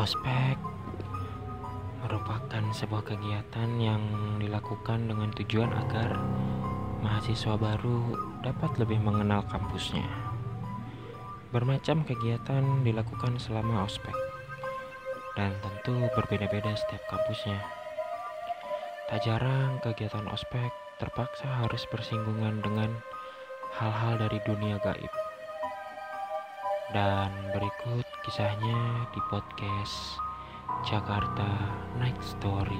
Ospek merupakan sebuah kegiatan yang dilakukan dengan tujuan agar mahasiswa baru dapat lebih mengenal kampusnya. Bermacam kegiatan dilakukan selama ospek, dan tentu berbeda-beda setiap kampusnya. Tak jarang kegiatan ospek terpaksa harus bersinggungan dengan hal-hal dari dunia gaib. Dan berikut kisahnya di podcast Jakarta Night Story.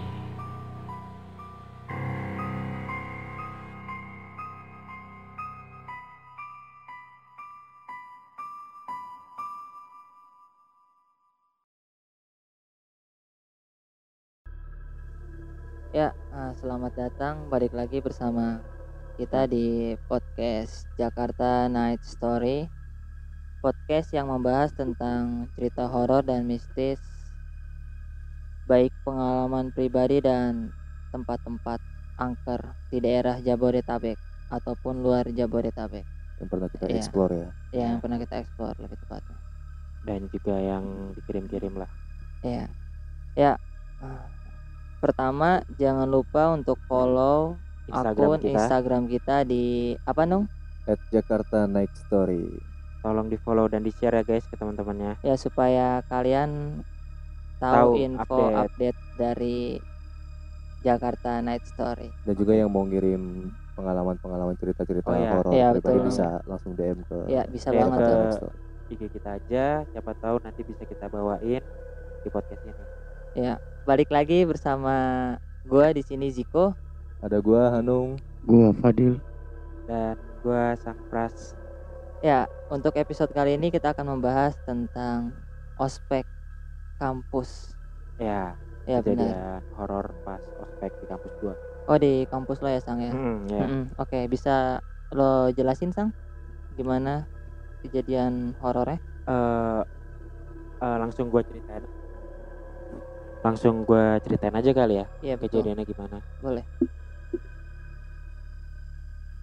Ya, eh, selamat datang balik lagi bersama kita di podcast Jakarta Night Story. Podcast yang membahas tentang cerita horor dan mistis baik pengalaman pribadi dan tempat-tempat angker di daerah Jabodetabek ataupun luar Jabodetabek. yang pernah kita Iya. explore ya. Ya, yang pernah kita eksplor lebih tepatnya. Dan juga yang dikirim-kirim lah. Ya. Ya. Pertama, jangan lupa untuk follow Instagram akun kita. Instagram kita di apa nung? At Jakarta Night Story. Tolong di follow dan di share ya guys ke teman-temannya. Ya supaya kalian tahu, Tahu info update. update. dari Jakarta Night Story. Dan juga yang mau ngirim pengalaman-pengalaman cerita-cerita Oh, iya. horor Iya, betul. bisa langsung DM ke Ya bisa Share banget ke- tuh. IG kita aja, siapa tahu nanti bisa kita bawain di podcast ini. Ya balik lagi bersama gua di sini Ziko. Ada gua Hanung. Gua Fadil. Dan gua Sang Pras. Ya untuk episode kali ini kita akan membahas tentang ospek kampus. Ya, Ya benar. kejadian horor pas ospek di kampus gua. Oh di kampus lo ya Sang ya. Hmm, ya. Mm-mm. Oke bisa lo jelasin Sang gimana kejadian horornya? eh eh, langsung gua ceritain langsung gua ceritain aja kali ya Iya kejadiannya gimana Boleh.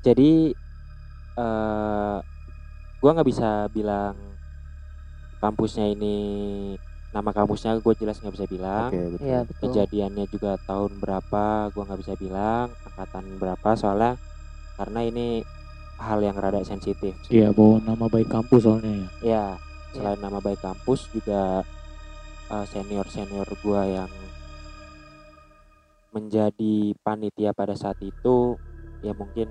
jadi eh gua nggak bisa bilang kampusnya ini nama kampusnya gue jelas nggak bisa bilang Oke, betul. Iya betul. kejadiannya juga tahun berapa gua nggak bisa bilang angkatan berapa soalnya karena ini hal yang rada sensitif. Iya, bawa nama baik kampus soalnya ya. Ya, selain nama baik kampus juga senior senior gua yang menjadi panitia pada saat itu ya mungkin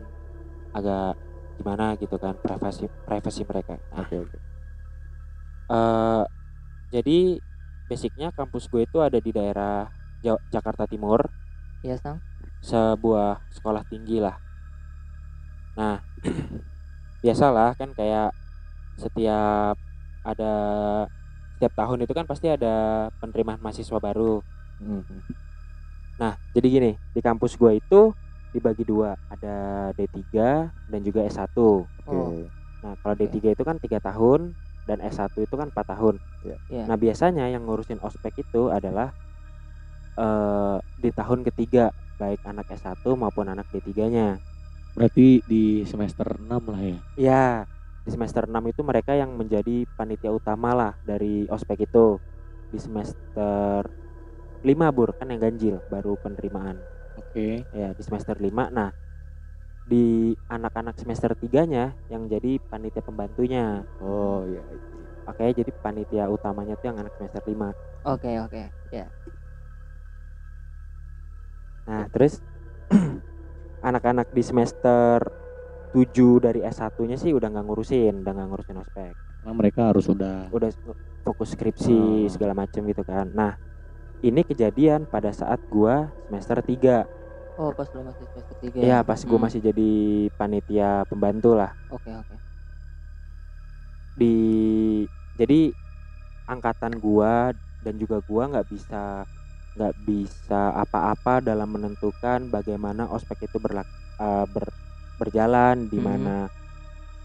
agak gimana gitu kan privasi privasi mereka. Nah, Oke, oke. eh, jadi basicnya kampus gue itu ada di daerah Ja- Jakarta Timur, Iya Sang. sebuah sekolah tinggi lah. Nah, biasalah kan kayak setiap ada setiap tahun itu kan pasti ada penerimaan mahasiswa baru. Mhm. Nah, jadi gini, di kampus gua itu dibagi dua, ada D3 dan juga S1. Oke. Oh. Nah, kalau Oke. D3 itu kan tiga tahun dan S1 itu kan 4 tahun. Iya. Nah, biasanya yang ngurusin ospek itu adalah eh di tahun ketiga, baik anak S1 maupun anak D3-nya. Berarti di semester 6 lah ya. Ya, di semester 6 itu mereka yang menjadi panitia utama lah dari ospek itu. Di semester 5 Bur, kan yang ganjil baru penerimaan. Oke. Ya, di semester 5. Nah, di anak-anak semester 3-nya yang jadi panitia pembantunya. Oh, iya. iya. Oke, jadi panitia utamanya tuh yang anak semester 5. Oke oke. Ya. Nah, terus anak-anak di semester 7 dari S1-nya sih udah nggak ngurusin, udah nggak ngurusin ospek. Karena mereka harus sudah Udah s- fokus skripsi Oh. segala macem gitu kan. Nah, ini kejadian pada saat gua semester 3. Oh pas lo masih semester tiga. Ya, pas gua Hmm. masih jadi panitia pembantu lah. Oke oke. Di jadi angkatan gua dan juga gua nggak bisa nggak bisa apa-apa dalam menentukan bagaimana ospek itu berlak eh, ber- berjalan di Mhm. mana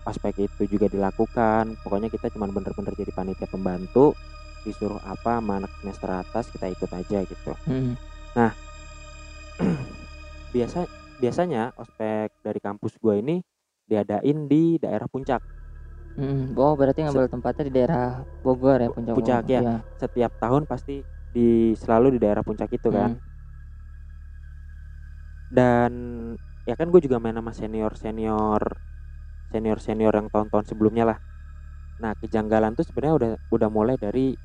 ospek itu juga dilakukan pokoknya kita cuma bener-bener jadi panitia pembantu disuruh apa sama anak semester atas kita ikut aja gitu Hmm. biasa biasanya ospek dari kampus gue ini diadain di daerah puncak Mm, oh berarti ngambil tempatnya di daerah Bogor ya puncak Puncak, Bogor. ya. setiap tahun pasti di selalu di daerah puncak itu kan Mm. dan ya kan gue juga main sama senior senior senior senior yang tahun-tahun sebelumnya lah nah kejanggalan tuh sebenarnya udah udah mulai dari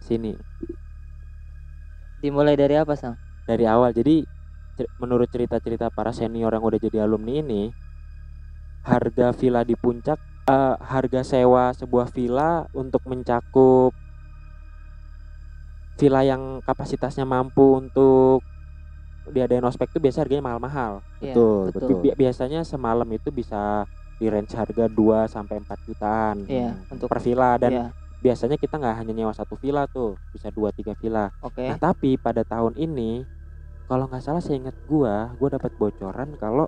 sini. Dimulai dari apa sang? dari awal. Jadi cer- menurut cerita-cerita para senior yang udah jadi alumni ini harga villa di puncak eh, harga sewa sebuah villa untuk mencakup villa yang kapasitasnya mampu untuk diadain ospek itu biasa harganya mahal-mahal. Iya, Betul, betul. Bi- biasanya semalam itu bisa di range harga 2 sampai 4 jutaan Iya, untuk per villa dan Iya, biasanya kita nggak hanya nyewa satu villa tuh bisa dua tiga villa oke. nah tapi pada tahun ini kalau nggak salah saya ingat gua gua dapat bocoran kalau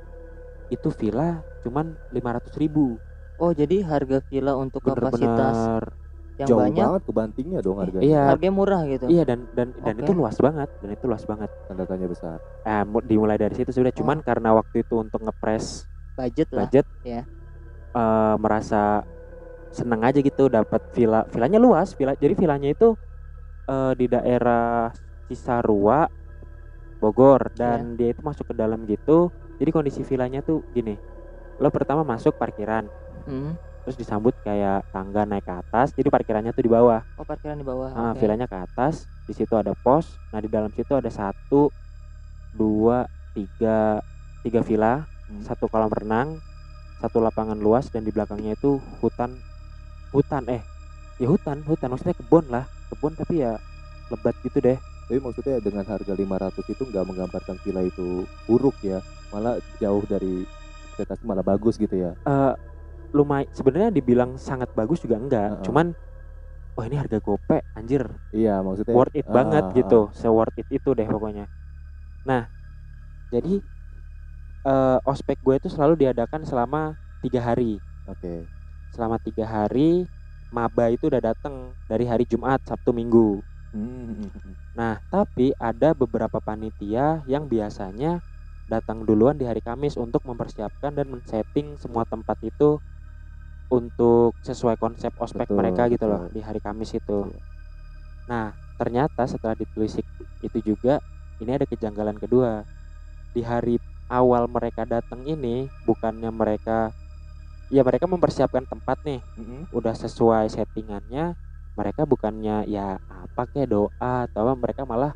itu villa cuman 500 ribu Oh, jadi harga villa untuk kapasitas bener-bener yang Jauh banyak banget kebantingnya dong harganya. iya harganya murah gitu. iya dan dan dan Oke. itu luas banget dan itu luas banget Tanda tanya besar. eh, mu- dimulai dari situ sudah Oh. cuman karena waktu itu untuk ngepres Budget lah. budget ya. eh, merasa seneng aja gitu dapat villa villanya luas villa jadi villanya itu eh, di daerah Cisarua Bogor dan dia itu masuk ke dalam gitu jadi kondisi villanya tuh gini lo pertama masuk parkiran Hmm. terus disambut kayak tangga naik ke atas jadi parkirannya tuh di bawah Oh, parkiran di bawah. nah, oke. villanya ke atas di situ ada pos nah di dalam situ ada satu dua tiga tiga villa Hmm. satu kolam renang satu lapangan luas dan di belakangnya itu hutan hutan eh ya hutan hutan maksudnya kebun lah kebun tapi ya lebat gitu deh Tapi maksudnya dengan harga 500 itu nggak menggambarkan villa itu buruk ya. Malah jauh dari ekspektasi malah bagus gitu ya. eh lumayan sebenarnya dibilang sangat bagus juga enggak Heeh. cuman wah ini harga gope anjir Iya, maksudnya worth it ah, banget ah, gitu se worth it itu deh pokoknya nah jadi eh ospek gue itu selalu diadakan selama tiga hari. Oke. Selama tiga hari maba itu udah datang dari hari Jumat Sabtu Minggu Hmm. Nah, tapi ada beberapa panitia yang biasanya datang duluan di hari Kamis untuk mempersiapkan dan men-setting semua tempat itu untuk sesuai konsep ospek Betul, mereka gitu loh di hari Kamis itu. Nah, ternyata setelah ditelisik itu juga ini ada kejanggalan kedua. Di hari awal mereka datang ini bukannya mereka ya mereka mempersiapkan tempat nih Mm-mm. udah sesuai settingannya mereka bukannya ya apa kayak doa atau apa, mereka malah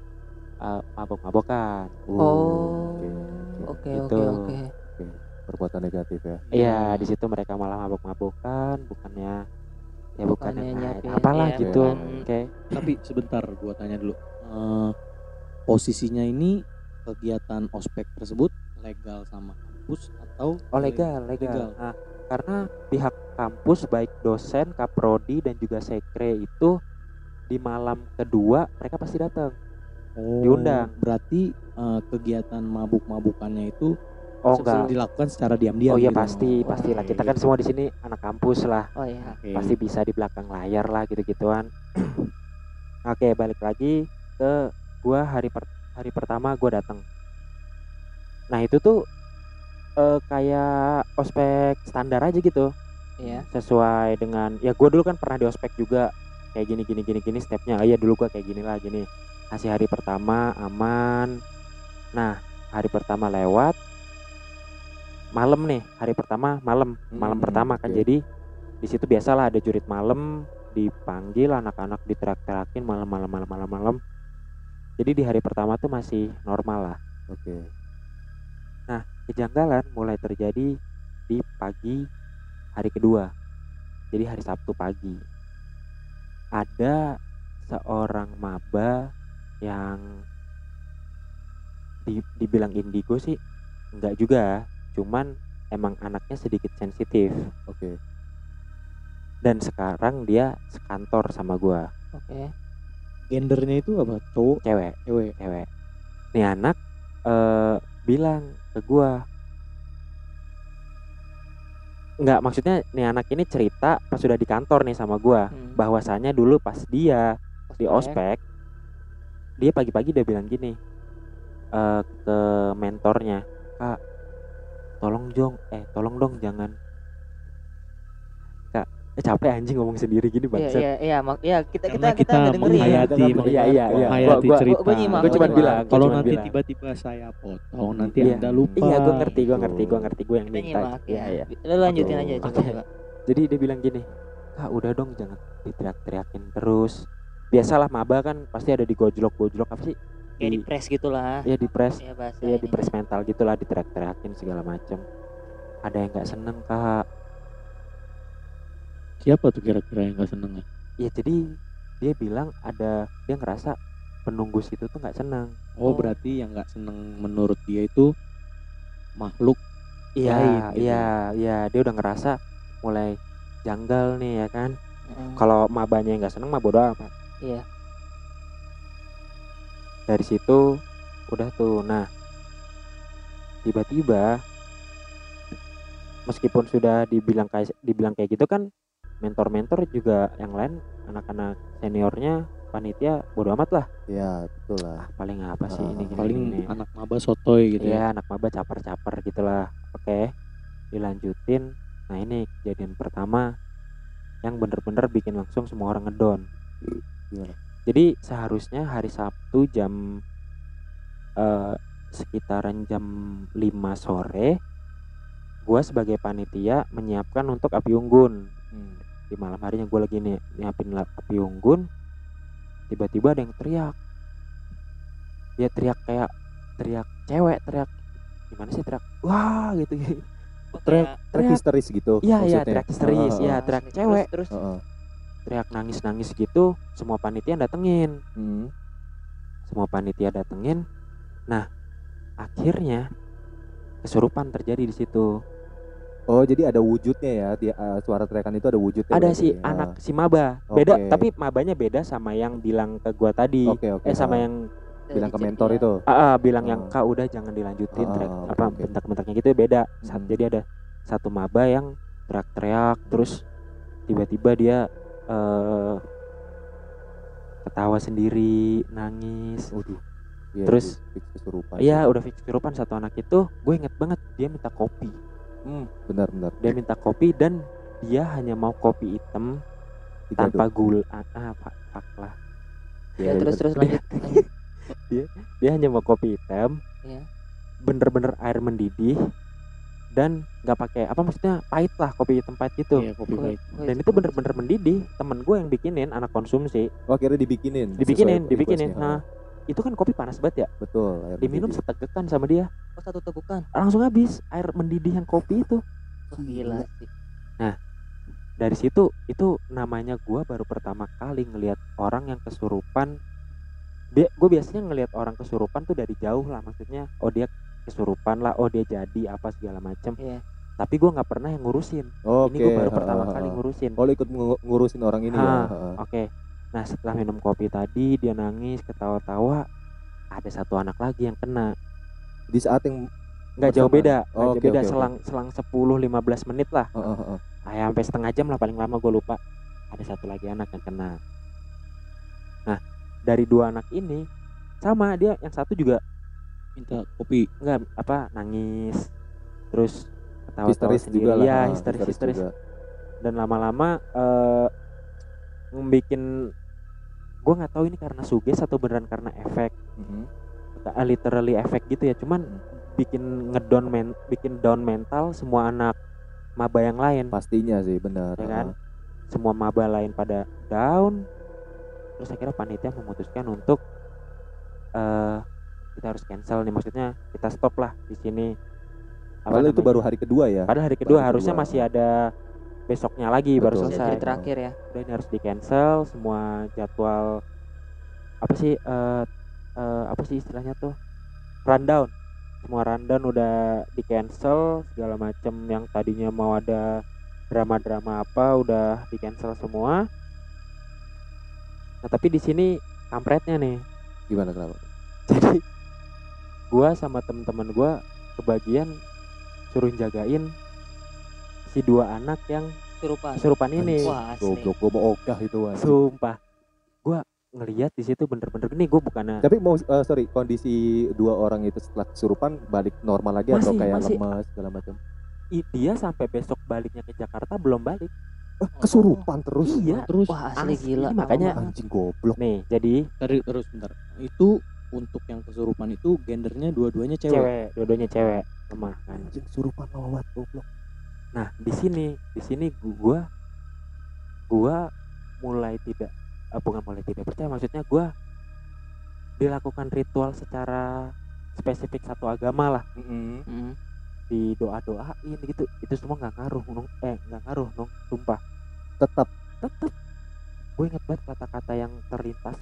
uh, mabok-mabokan Oh. oke, oke. Oke, Gitu. oke, oke. Perbuatan negatif ya. Iya di situ mereka malah mabok-mabokan bukannya ya bukan Bukannya yang nyiapin, apalah iya, gitu oke Tapi sebentar gua tanya dulu. Eh, posisinya ini kegiatan ospek tersebut legal sama kampus atau oh legal legal, Legal. Nah, karena pihak kampus baik dosen kaprodi dan juga sekre itu di malam kedua mereka pasti datang Oh, Diundang. Berarti eh, kegiatan mabuk-mabukannya itu oh enggak dilakukan secara diam-diam. oh iya gitu. pasti pastilah kita kan Oke. semua di sini anak kampus lah Oh iya. Oke. pasti bisa di belakang layar lah gitu-gituan. Oke, balik lagi ke gua hari per- hari pertama gua datang. Nah, itu tuh eh, kayak ospek standar aja gitu, Iya. sesuai dengan ya gua dulu kan pernah di ospek juga kayak gini gini gini gini stepnya. Iya dulu gua kayak gini lah gini. Kasih hari pertama aman. Nah, hari pertama lewat malam nih, hari pertama malam, malam Hmm, pertama kan oke. jadi di situ biasalah ada jurit malam dipanggil anak-anak diterak-terakin malam-malam malam-malam malam jadi di hari pertama tuh masih normal lah Oke. Kejanggalan mulai terjadi di pagi hari kedua jadi hari Sabtu pagi ada seorang maba yang di, dibilang indigo sih enggak juga cuman emang anaknya sedikit sensitif Oke. dan sekarang dia sekantor sama gua Oke. Gendernya itu apa? Cowok, cewek cewek. cewek nih anak eh bilang ke gua nggak maksudnya nih anak ini cerita pas sudah di kantor nih sama gua Hmm. bahwasanya dulu pas dia di Ospek. dia pagi-pagi udah bilang gini eh ke mentornya kak tolong jong eh tolong dong jangan eh capek anjing ngomong sendiri gini Iya bangsa iya iya mak iya kita kita Karena kita kita dengerin. menghayati, Iya, iya, iya. menghayati Gua- gua- cerita. gua- gua gua cuma bilang gua Kalau nanti tiba-tiba saya potong, nanti Iya. anda lupa. iya gue ngerti Gitu. ngerti gue ngerti gue yang Kita minta nyimak iya ya. iya Lu lanjutin aja coba jadi dia bilang gini kak udah dong jangan diteriak-teriakin terus biasalah maba kan pasti ada di gojlok gojlok apa sih Kayak di press gitulah. ya di press Ya bahasa ya di press mental gitulah diteriak-teriakin segala macem ada yang nggak seneng kak Siapa tuh kira-kira yang gak seneng ya? ya jadi dia bilang ada dia ngerasa penunggu situ tuh nggak seneng Oh, Oh. berarti yang nggak seneng menurut dia itu makhluk iya Lain gitu. iya iya dia udah ngerasa mulai janggal nih ya kan Heeh. kalau mabanya nggak seneng mah bodo amat Iya. dari situ udah tuh nah tiba-tiba meskipun sudah dibilang kayak dibilang kayak gitu kan mentor-mentor juga yang lain anak-anak seniornya panitia bodo amat lah ya betul lah ah paling apa sih Ah, ini gini, paling gini. anak maba sotoy gitu ya. Iya anak maba caper-caper gitulah oke dilanjutin nah ini kejadian pertama yang bener-bener bikin langsung semua orang ngedon Gimana? jadi seharusnya hari Sabtu jam eh, sekitaran jam 5 sore gua sebagai panitia menyiapkan untuk api unggun Hmm. Di malam harinya gue lagi nih nyiapin la- api unggun tiba-tiba ada yang teriak. Dia teriak kayak teriak cewek teriak gimana sih teriak? Wah gitu gitu. Oh, teriak teriak. histeris gitu iya iya teriak histeris. Iya teriak Terus- cewek. Terus? Heeh. teriak nangis nangis gitu semua panitia datengin. Hmm. semua panitia datengin. Nah akhirnya kesurupan terjadi di situ oh jadi ada wujudnya ya dia eh, suara teriakan itu ada wujudnya ada si Ah. anak si maba beda Oke. tapi mabanya beda sama yang bilang ke gua tadi oke oke eh sama ah. yang bilang ke mentor iya. itu Ah, ah, bilang yang Oh. kak udah jangan dilanjutin Ah, teriak ah, apa oke. bentak-bentaknya gitu beda saat Hmm. jadi ada satu maba yang teriak-teriak terus tiba-tiba dia eh ketawa sendiri nangis Waduh. Iya, Terus- itu fix kesurupan. iya udah fix kesurupan satu anak itu gue inget banget dia minta kopi Hmm, benar benar. dia minta kopi dan dia hanya mau kopi hitam Tiga tanpa gula ah, ah pak pak lah Ya, terus terus Dia- lanjut. lanjut. dia hanya mau kopi hitam Iya. bener-bener air mendidih dan nggak pakai apa maksudnya pahit lah kopi hitam pahit gitu Iya, kopi Oh, pahit. dan itu bener-bener mendidih temen gue yang bikinin anak konsumsi Oh, akhirnya dibikinin. dibikinin dibikinin nah itu kan kopi panas banget ya Betul. air diminum mendidih. setegekan sama dia Oh, satu tegukan. langsung habis air mendidih yang kopi itu Wah, gila sih. dari situ itu namanya gue baru pertama kali ngelihat orang yang kesurupan gue biasanya ngelihat orang kesurupan tuh dari jauh lah maksudnya oh dia kesurupan lah oh dia jadi apa segala macem Iya. tapi gue nggak pernah yang ngurusin Oke. ini gue baru ha, pertama ha, kali ngurusin Oh, lu ikut ngu- ngurusin orang ini ya. Ha, ha. Oke. Nah, setelah minum kopi tadi dia nangis, ketawa-tawa. Ada satu anak lagi yang kena. Di saat yang Nggak jauh beda. Nggak Oh, jauh oke, beda oke. selang selang 10 15 menit lah. ha, ha, ha. Ah, ya, sampai setengah jam lah paling lama gue lupa. Ada satu lagi anak yang kena. Nah, dari dua anak ini sama dia yang satu juga Minta kopi. nggak apa nangis terus ketawa-tawa histeris sendiri juga lah. ya histeris histeris juga. dan lama-lama eh membikin gue nggak tahu ini karena suges atau beneran karena efek Mhm. uh, literally efek gitu ya cuman bikin ngedon men bikin down mental semua anak maba yang lain Pastinya sih benar. ya kan ha. semua maba lain pada down terus akhirnya panitia memutuskan untuk eh kita harus cancel nih maksudnya kita stop lah di sini Padahal itu baru hari kedua ya. padahal hari kedua baru harusnya kedua. masih ada besoknya lagi baru Betul. selesai Jadi terakhir ya. udah ini harus di cancel semua jadwal apa sih eh eh, apa sih istilahnya tuh rundown semua rundown udah di cancel segala macam yang tadinya mau ada drama-drama apa udah di cancel semua nah tapi di sini kampretnya nih Gimana kenapa? jadi gua sama teman-teman gua kebagian suruh jagain si dua anak yang Surupan. kesurupan ini Wah. Goblok gua mau ogah itu anjing. Sumpah, gua ngeliat di situ bener-bener nih gue bukannya Tapi mau eh, sorry kondisi dua orang itu setelah kesurupan balik normal lagi atau Masih, kayak masih. lemas segala macam. i- dia sampai besok baliknya ke Jakarta belum balik. Eh, kesurupan terus. Iya. terus Wah asli Asli, gila. makanya- Lama banget. Anjing goblok. nih jadi Tadi- terus bentar itu untuk yang kesurupan itu gendernya dua-duanya cewek, cewek dua-duanya cewek lemah kan Anjing kesurupan lawat goblok. Nah di sini di sini gua gua mulai tidak eh, bukan mulai tidak percaya maksudnya gua dilakukan ritual secara spesifik satu agama lah. Mm. di doa doain gitu itu semua nggak ngaruh nong eh nggak ngaruh nong sumpah. Tetap tetep. Gue inget banget kata-kata yang terlintas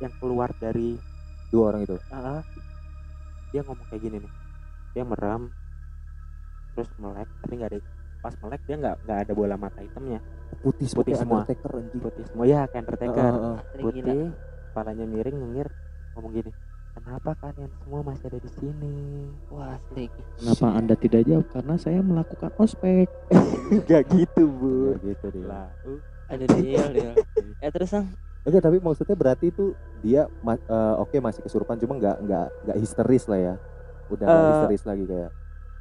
yang keluar dari dua orang itu. ah, dia ngomong kayak gini nih. Dia merem terus melek tapi nggak ada pas melek dia nggak nggak ada bola mata hitamnya Putih, Putih semua. Undertaker anjing. putih semua ya kayak Undertaker heeh. Asli gila. putih kepalanya miring ngengir ngomong gini kenapa kalian semua masih ada di sini Wah asli. kenapa anda tidak jawab karena saya melakukan ospek nggak gitu bu Ya gitu dia. lah uh, Ada deal deal. Eh terus sang. Oke, tapi maksudnya berarti itu dia ma- eh, oke masih kesurupan cuma nggak nggak nggak histeris lah ya. Udah Eh, histeris lagi kayak.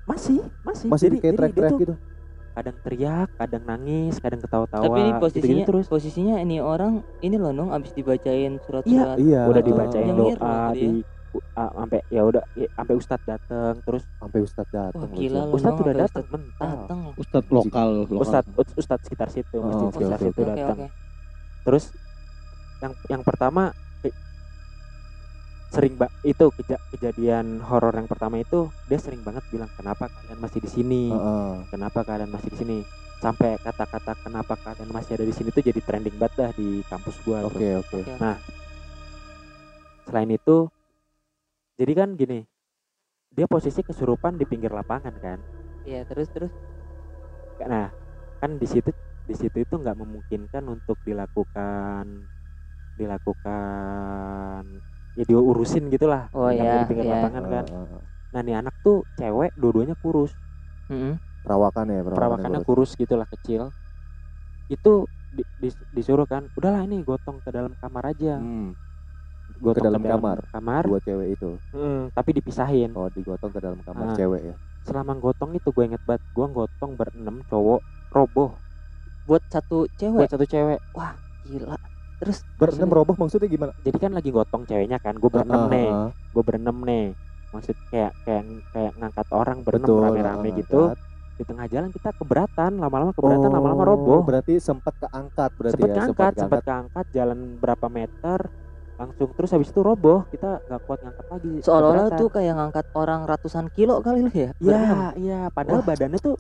masih masih Masih jadi, kayak tuh gitu. Kadang teriak kadang nangis kadang ketawa-tawa Tapi ini posisinya terus posisinya ini orang ini loh nong abis dibacain surat-surat. Iya. udah heeh. dibacain doa tadi di sampai ya udah sampai ustadz dateng terus sampai ustadz datang. Loh, gila lu. ustadz udah datang mental Datang. ustadz lokal lokal ustadz ustadz sekitar situ Oh, masjid oke, sekitar oke, situ Oke datang oke. terus yang yang pertama eh, sering ba itu keja- kejadian horor yang pertama itu dia sering banget bilang kenapa kalian masih di sini Heeh. kenapa kalian masih di sini sampai kata-kata kenapa kalian masih ada di sini tuh jadi trending banget dah di kampus gua. Oke, oke. Oke. selain itu jadi kan gini dia posisi kesurupan di pinggir lapangan kan Iya terus terus. nah kan di situ di situ itu nggak memungkinkan untuk dilakukan dilakukan ya diurusin gitulah Oh, Yang iya, di pinggir iya. lapangan kan nah nih anak tuh cewek dua-duanya kurus Mm-mm. Perawakan ya, perawakannya perawakannya bagus. kurus gitulah kecil itu di- di- disuruh kan udahlah ini gotong ke dalam kamar aja Hmm, gotong dalam kamar? kamar dua cewek itu. mm, tapi dipisahin Oh, digotong ke dalam kamar Ah. cewek ya. selama gotong itu gue inget banget gue gotong berenam cowok roboh Buat satu cewek. buat satu cewek Gila. Terus Berenam roboh maksudnya gimana? jadi kan lagi gotong ceweknya kan gue berenam Heeh, nih heeh. gue berenam nih maksud kayak kayak kayak ngangkat orang berenam rame-rame gitu di tengah jalan kita keberatan lama-lama keberatan Oh, lama-lama roboh Berarti sempat keangkat berarti sempat ya, keangkat sempat keangkat jalan berapa meter langsung terus habis itu roboh kita nggak kuat ngangkat lagi seolah-olah tuh kayak ngangkat orang ratusan kilo kali lu ya. Iya iya padahal Wah. badannya tuh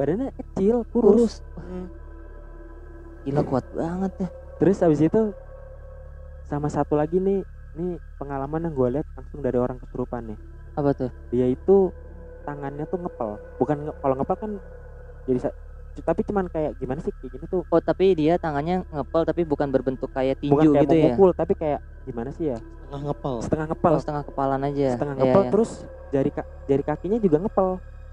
badannya kecil kurus, Kurus. Hmm. Gila kuat banget ya. Terus habis itu sama satu lagi nih nih pengalaman yang gue lihat langsung dari orang kesurupan nih Apa tuh? dia itu tangannya tuh ngepel bukan nge- kalau ngepel kan jadi tapi cuman kayak gimana sih kayak gini tuh Oh tapi dia tangannya ngepel tapi bukan berbentuk kayak tinju bukan kayak gitu ya. memukul tapi kayak gimana sih ya tengah ngepel setengah ngepel Oh setengah kepalan aja. setengah Iya, ngepel iya. terus jari ka- jari kakinya juga ngepel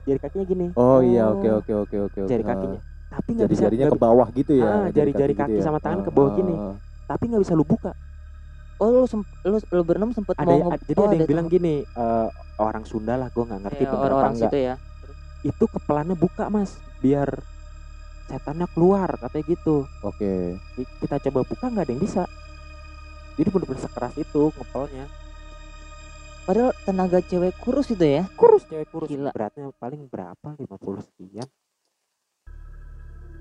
jari kakinya gini Oh iya, Oh. oke oke oke oke. oke. jari Ah. kakinya tapi nggak bisa Jari-jarinya nggak ke bawah gitu ya. Ah, jari-jari gitu kaki ya. sama tangan Ah, ke bawah ah, gini. ah. tapi nggak bisa lu buka Oh lu lu, lu berenam sempet ada mau ya- nge- jadi oh, ada yang bilang tahap- gini eh, orang Sunda lah gue nggak ngerti Iya, bener apa orang-orang enggak situ ya. itu kepelannya buka mas biar setannya keluar katanya gitu Oke. Ki- kita coba buka nggak ada yang bisa jadi bener-bener sekeras itu ngepelnya Padahal tenaga cewek kurus itu ya. kurus cewek kurus Gila. beratnya paling berapa 50 sekian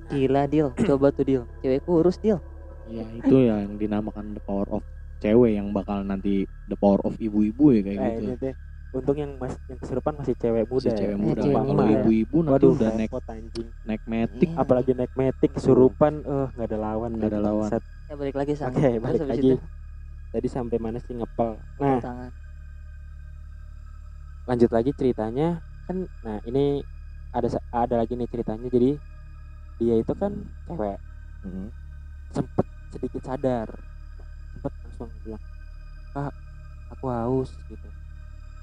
Gila Dil. Coba tuh Dil. Cewek kurus Dil. ya itu yang dinamakan the power of cewek yang bakal nanti the power of ibu-ibu ya kayak eh, gitu deh untung yang mas yang kesurupan masih cewek muda si cewek ya. muda cewek kalau ibu-ibu nanti Waduh, udah naik anjing. naik metik Iya. apalagi naik metik kesurupan eh nggak ada lawan Nggak ada lawan. bangsat. Ya balik lagi sama. oke Terus balik lagi itu tadi sampai mana sih ngepel nah tangan. lanjut lagi ceritanya kan nah ini ada ada lagi nih ceritanya jadi dia itu kan cewek Mhm. sempet sedikit sadar sempet langsung bilang kak aku haus gitu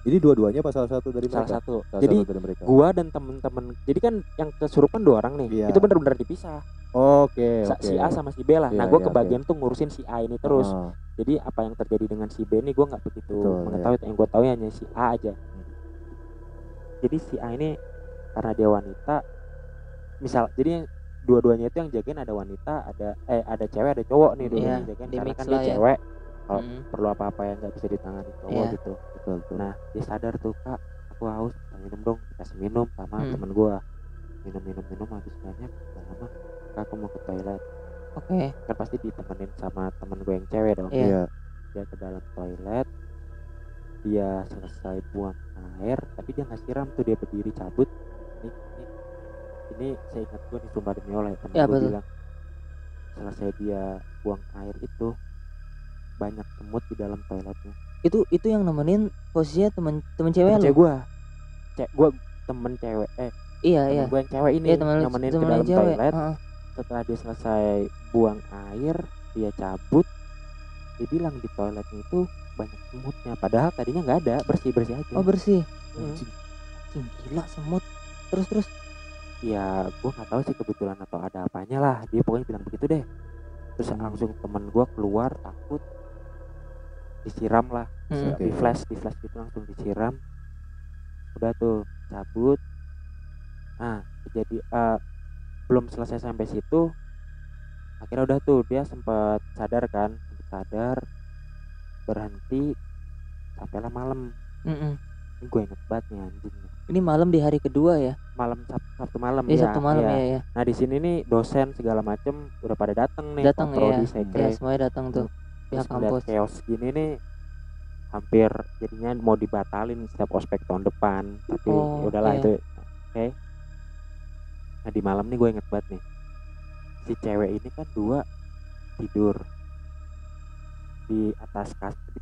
Ini dua-duanya apa salah satu dari salah mereka? satu Salah jadi satu dari mereka. gua dan temen-temen jadi kan yang kesurupan dua orang nih Iya. itu bener-bener dipisah Oke, Sa- oke. si A sama si B lah nah Iya, gue iya, kebagian tuh ngurusin si A ini terus Ah, jadi apa yang terjadi dengan si B ini gue nggak begitu Betul, iya. mengetahui yang gue tahu hanya si A aja jadi si A ini karena dia wanita misal jadi dua-duanya itu yang jagain ada wanita ada eh ada cewek ada cowok nih dua Iya, yang jagain di karena kan dia ya. cewek kalau Mm. perlu apa-apa yang nggak bisa ditangani cowok Iya. gitu betul betul nah dia sadar tuh kak aku haus minum dong kasih minum sama Hmm. temen gua minum minum minum habis banyak gak lama kak aku mau ke toilet Oke. kan pasti ditemenin sama temen gue yang cewek dong Iya. iya dia ke dalam toilet dia selesai buang air tapi dia nggak siram tuh dia berdiri cabut ini ini, ini saya ingat gue nih sumpah demi Allah temen Ya, gue betul. bilang selesai dia buang air itu banyak semut di dalam toiletnya Itu itu yang nemenin posisinya temen temen cewek temen lu. cewek gue cek gue temen cewek eh Iya temen iya. gue yang cewek ini Iya temen nemenin ke temen lu dalam cewek. toilet Heeh. setelah dia selesai buang air dia cabut dia bilang di toiletnya itu banyak semutnya padahal tadinya nggak ada bersih bersih aja Oh bersih. Hmm. Anjing, gila semut. Terus terus. Ya gue nggak tahu sih kebetulan atau ada apanya lah. Dia pokoknya bilang begitu deh. Terus Hmm. langsung temen gue keluar takut. Disiram lah. Hmm. di flash di flash gitu langsung disiram. Udah tuh cabut. Nah jadi eh, belum selesai sampai situ akhirnya udah tuh dia sempat sadar kan sempat sadar berhenti sampailah malam. Mm-mm. ini gue inget banget nih anjing Ini malam di hari kedua ya. malam Sab- sabtu malam Iya ya, Sabtu malam iya. ya ya. nah di sini nih dosen segala macem udah pada dateng nih Datang ya. Ya semuanya datang tuh. Pihak kampus. chaos gini nih hampir jadinya mau dibatalin setiap ospek tahun depan tapi Oh, ya udahlah iya. itu oke nah di malam nih gue inget banget nih si cewek ini kan dua tidur di atas kas di,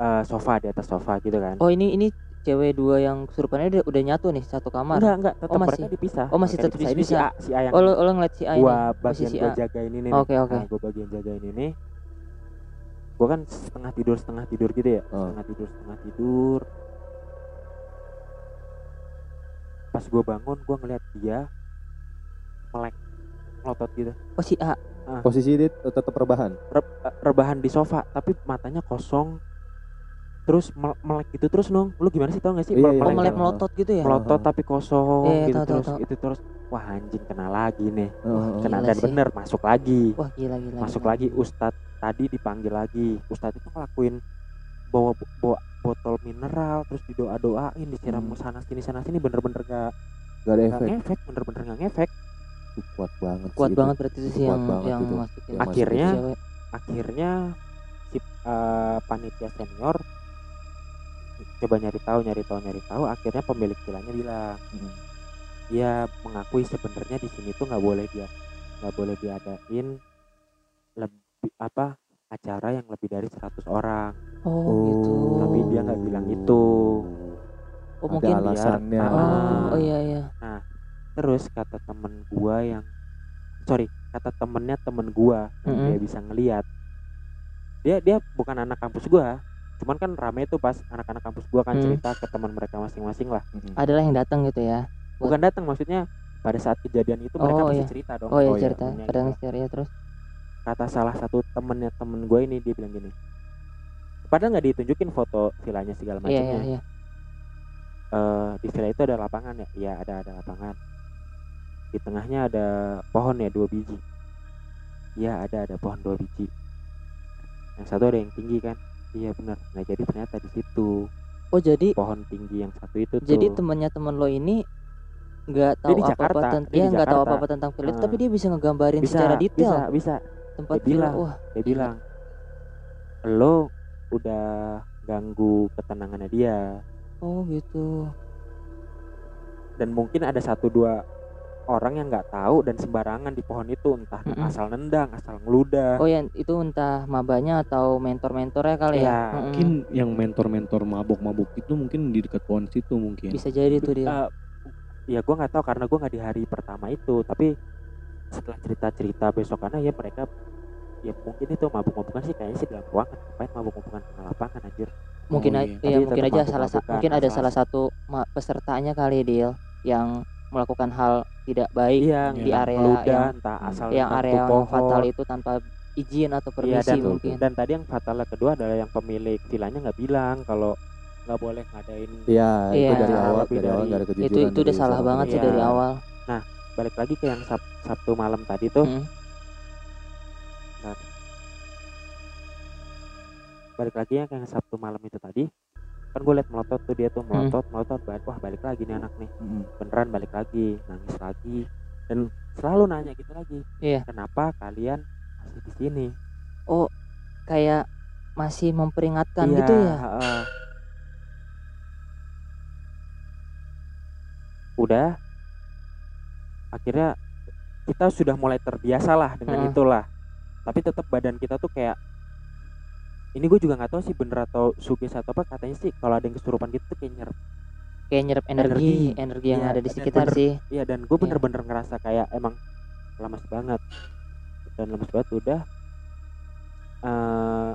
eh, sofa di atas sofa gitu kan Oh ini ini cewek dua yang kesurupannya udah, udah nyatu nih satu kamar. enggak enggak tetap Oh, masih? mereka dipisah Oh, masih tetap dipisah. ini si A si A yang Oh lo, lo ngeliat si A ini. gua Masih bagian si gua A. jagain ini Oke, oke. nah, gua bagian jagain ini gua kan setengah tidur setengah tidur gitu ya Oh. setengah tidur setengah tidur pas gua bangun gua ngeliat dia melek melotot gitu Oh si A. posisi dia tetap rebahan Re- eh, rebahan di sofa tapi matanya kosong terus mel- melek gitu terus nong lu gimana sih tau gak sih Iya, iya. Oh melek melek kan? melotot gitu ya. melotot tapi kosong Iya, iya, gitu tahu, terus tahu. itu terus wah anjing kena lagi nih Heeh. kena Gila dan sih. bener masuk lagi Wah gila gila. masuk gila. lagi Ustadz tadi dipanggil lagi Ustadz itu ngelakuin bawa bawa botol mineral terus didoa doain disiram Hmm. sana sini sana sini bener-bener gak, gak ada gak efek ngefek bener-bener gak ngefek Itu kuat banget Kuat sih itu. banget berarti itu sih Kuat yang banget yang masukin. Yang Akhirnya akhirnya si eh, panitia senior coba nyari tahu nyari tahu nyari tahu akhirnya pemilik vilanya bilang Hmm. dia mengakui sebenarnya di sini tuh nggak boleh dia nggak boleh diadain lebih apa acara yang lebih dari 100 orang Oh, gitu. tapi dia nggak bilang itu Oh ada mungkin. alasannya biar- Oh, oh iya iya. terus kata temen gua yang sorry kata temennya temen gua yang Mm-mm. dia bisa ngeliat dia dia bukan anak kampus gua cuman kan rame tuh pas anak-anak kampus gua kan Hmm. cerita ke teman mereka masing-masing lah Mm-mm. Adalah yang datang gitu ya. bukan datang maksudnya pada saat kejadian itu mereka Oh, pasti iya. cerita dong Oh iya Oh, iya, cerita. Kadang gitu. cerita terus. kata salah satu temennya temen gue ini dia bilang gini padahal nggak ditunjukin foto villanya segala Iya macamnya iya iya. Eh, di villa itu ada lapangan ya iya ada ada lapangan di tengahnya ada pohon ya dua biji iya ada ada pohon dua biji yang satu ada yang tinggi kan iya benar. Nah jadi ternyata di situ Oh jadi pohon tinggi yang satu itu tuh. jadi temennya temen lo ini nggak tahu apa apa tentang dia ya di nggak tahu apa apa tentang film Ah. tapi dia bisa ngegambarin bisa secara detail bisa. bisa tempat dia bilang. Wah. dia bilang lo udah ganggu ketenangannya dia. Oh gitu. dan mungkin ada satu dua orang yang nggak tahu dan sembarangan di pohon itu entah Mm-mm. asal nendang asal ngeludah Oh ya itu entah mabanya atau mentor-mentornya kali Iya, ya. Mm-mm. Mungkin yang mentor-mentor mabok-mabok itu mungkin di dekat pohon situ mungkin. bisa jadi tuh dia. Eh, ya gue nggak tahu karena gue nggak di hari pertama itu tapi setelah cerita-cerita besokannya ya mereka ya mungkin itu mabuk-mabukan sih kayaknya sih dalam ruangan ngapain mabuk-mabukan tengah lapangan anjir mungkin Oh, iya. Tapi mungkin aja salah mungkin ada salah satu pesertanya kali Dil yang melakukan hal tidak baik iya di yang area yang- entah asal yang area yang pohon. fatal itu tanpa izin atau Iya, permisi dan, mungkin. dan tadi yang fatalnya kedua adalah yang pemilik villanya nggak bilang kalau nggak boleh ngadain Iya, itu Iya. dari awal Lebih dari awal dari- kejujuran. itu itu udah dari salah banget sih Iya. dari awal. balik lagi ke yang Sab- Sabtu malam tadi tuh Mm. balik lagi yang kayak Sabtu malam itu tadi kan gue liat melotot tuh dia tuh Hmm. melotot melotot balik wah balik lagi nih anak nih Mm. beneran balik lagi nangis lagi dan selalu nanya gitu lagi Iya. kenapa kalian masih di sini Oh, kayak masih memperingatkan Iya, gitu ya? heeh. udah akhirnya kita sudah mulai terbiasa lah dengan Heeh. itulah tapi tetap badan kita tuh kayak ini gue juga nggak tahu sih bener atau sugis atau apa katanya sih kalau ada yang kesurupan gitu kayak nyerap Kayak nyerap energi, Energi. energi yang Iya, ada di sekitar bener- sih. Iya dan gue Iya. bener-bener ngerasa kayak emang lemes banget dan lemes banget udah eh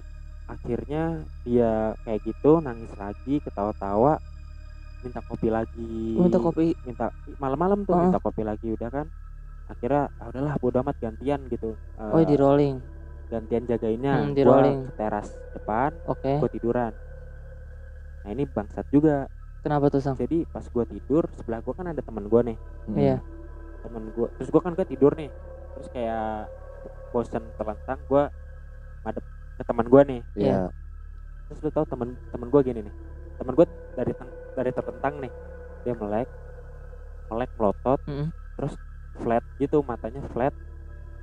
akhirnya dia kayak gitu nangis lagi ketawa-tawa minta kopi lagi Minta kopi. minta malam-malam tuh Heeh. minta kopi lagi udah kan akhirnya ah, udahlah bodo amat gantian gitu Eh, Oh, di rolling. Gantian jagainnya Hmm, di gua rolling. ke teras depan Oke. gue tiduran nah ini bangsat juga Kenapa tuh, Sang? jadi pas gue tidur sebelah gue kan ada teman gue nih Mm. Iya. temen gue terus gue kan gue tidur nih terus kayak bosen terlentang gue madep ke teman gue nih Iya. terus lu tau temen temen gue gini nih temen gue dari dari tertentang nih dia melek melek melotot Mm-mm. terus flat gitu matanya flat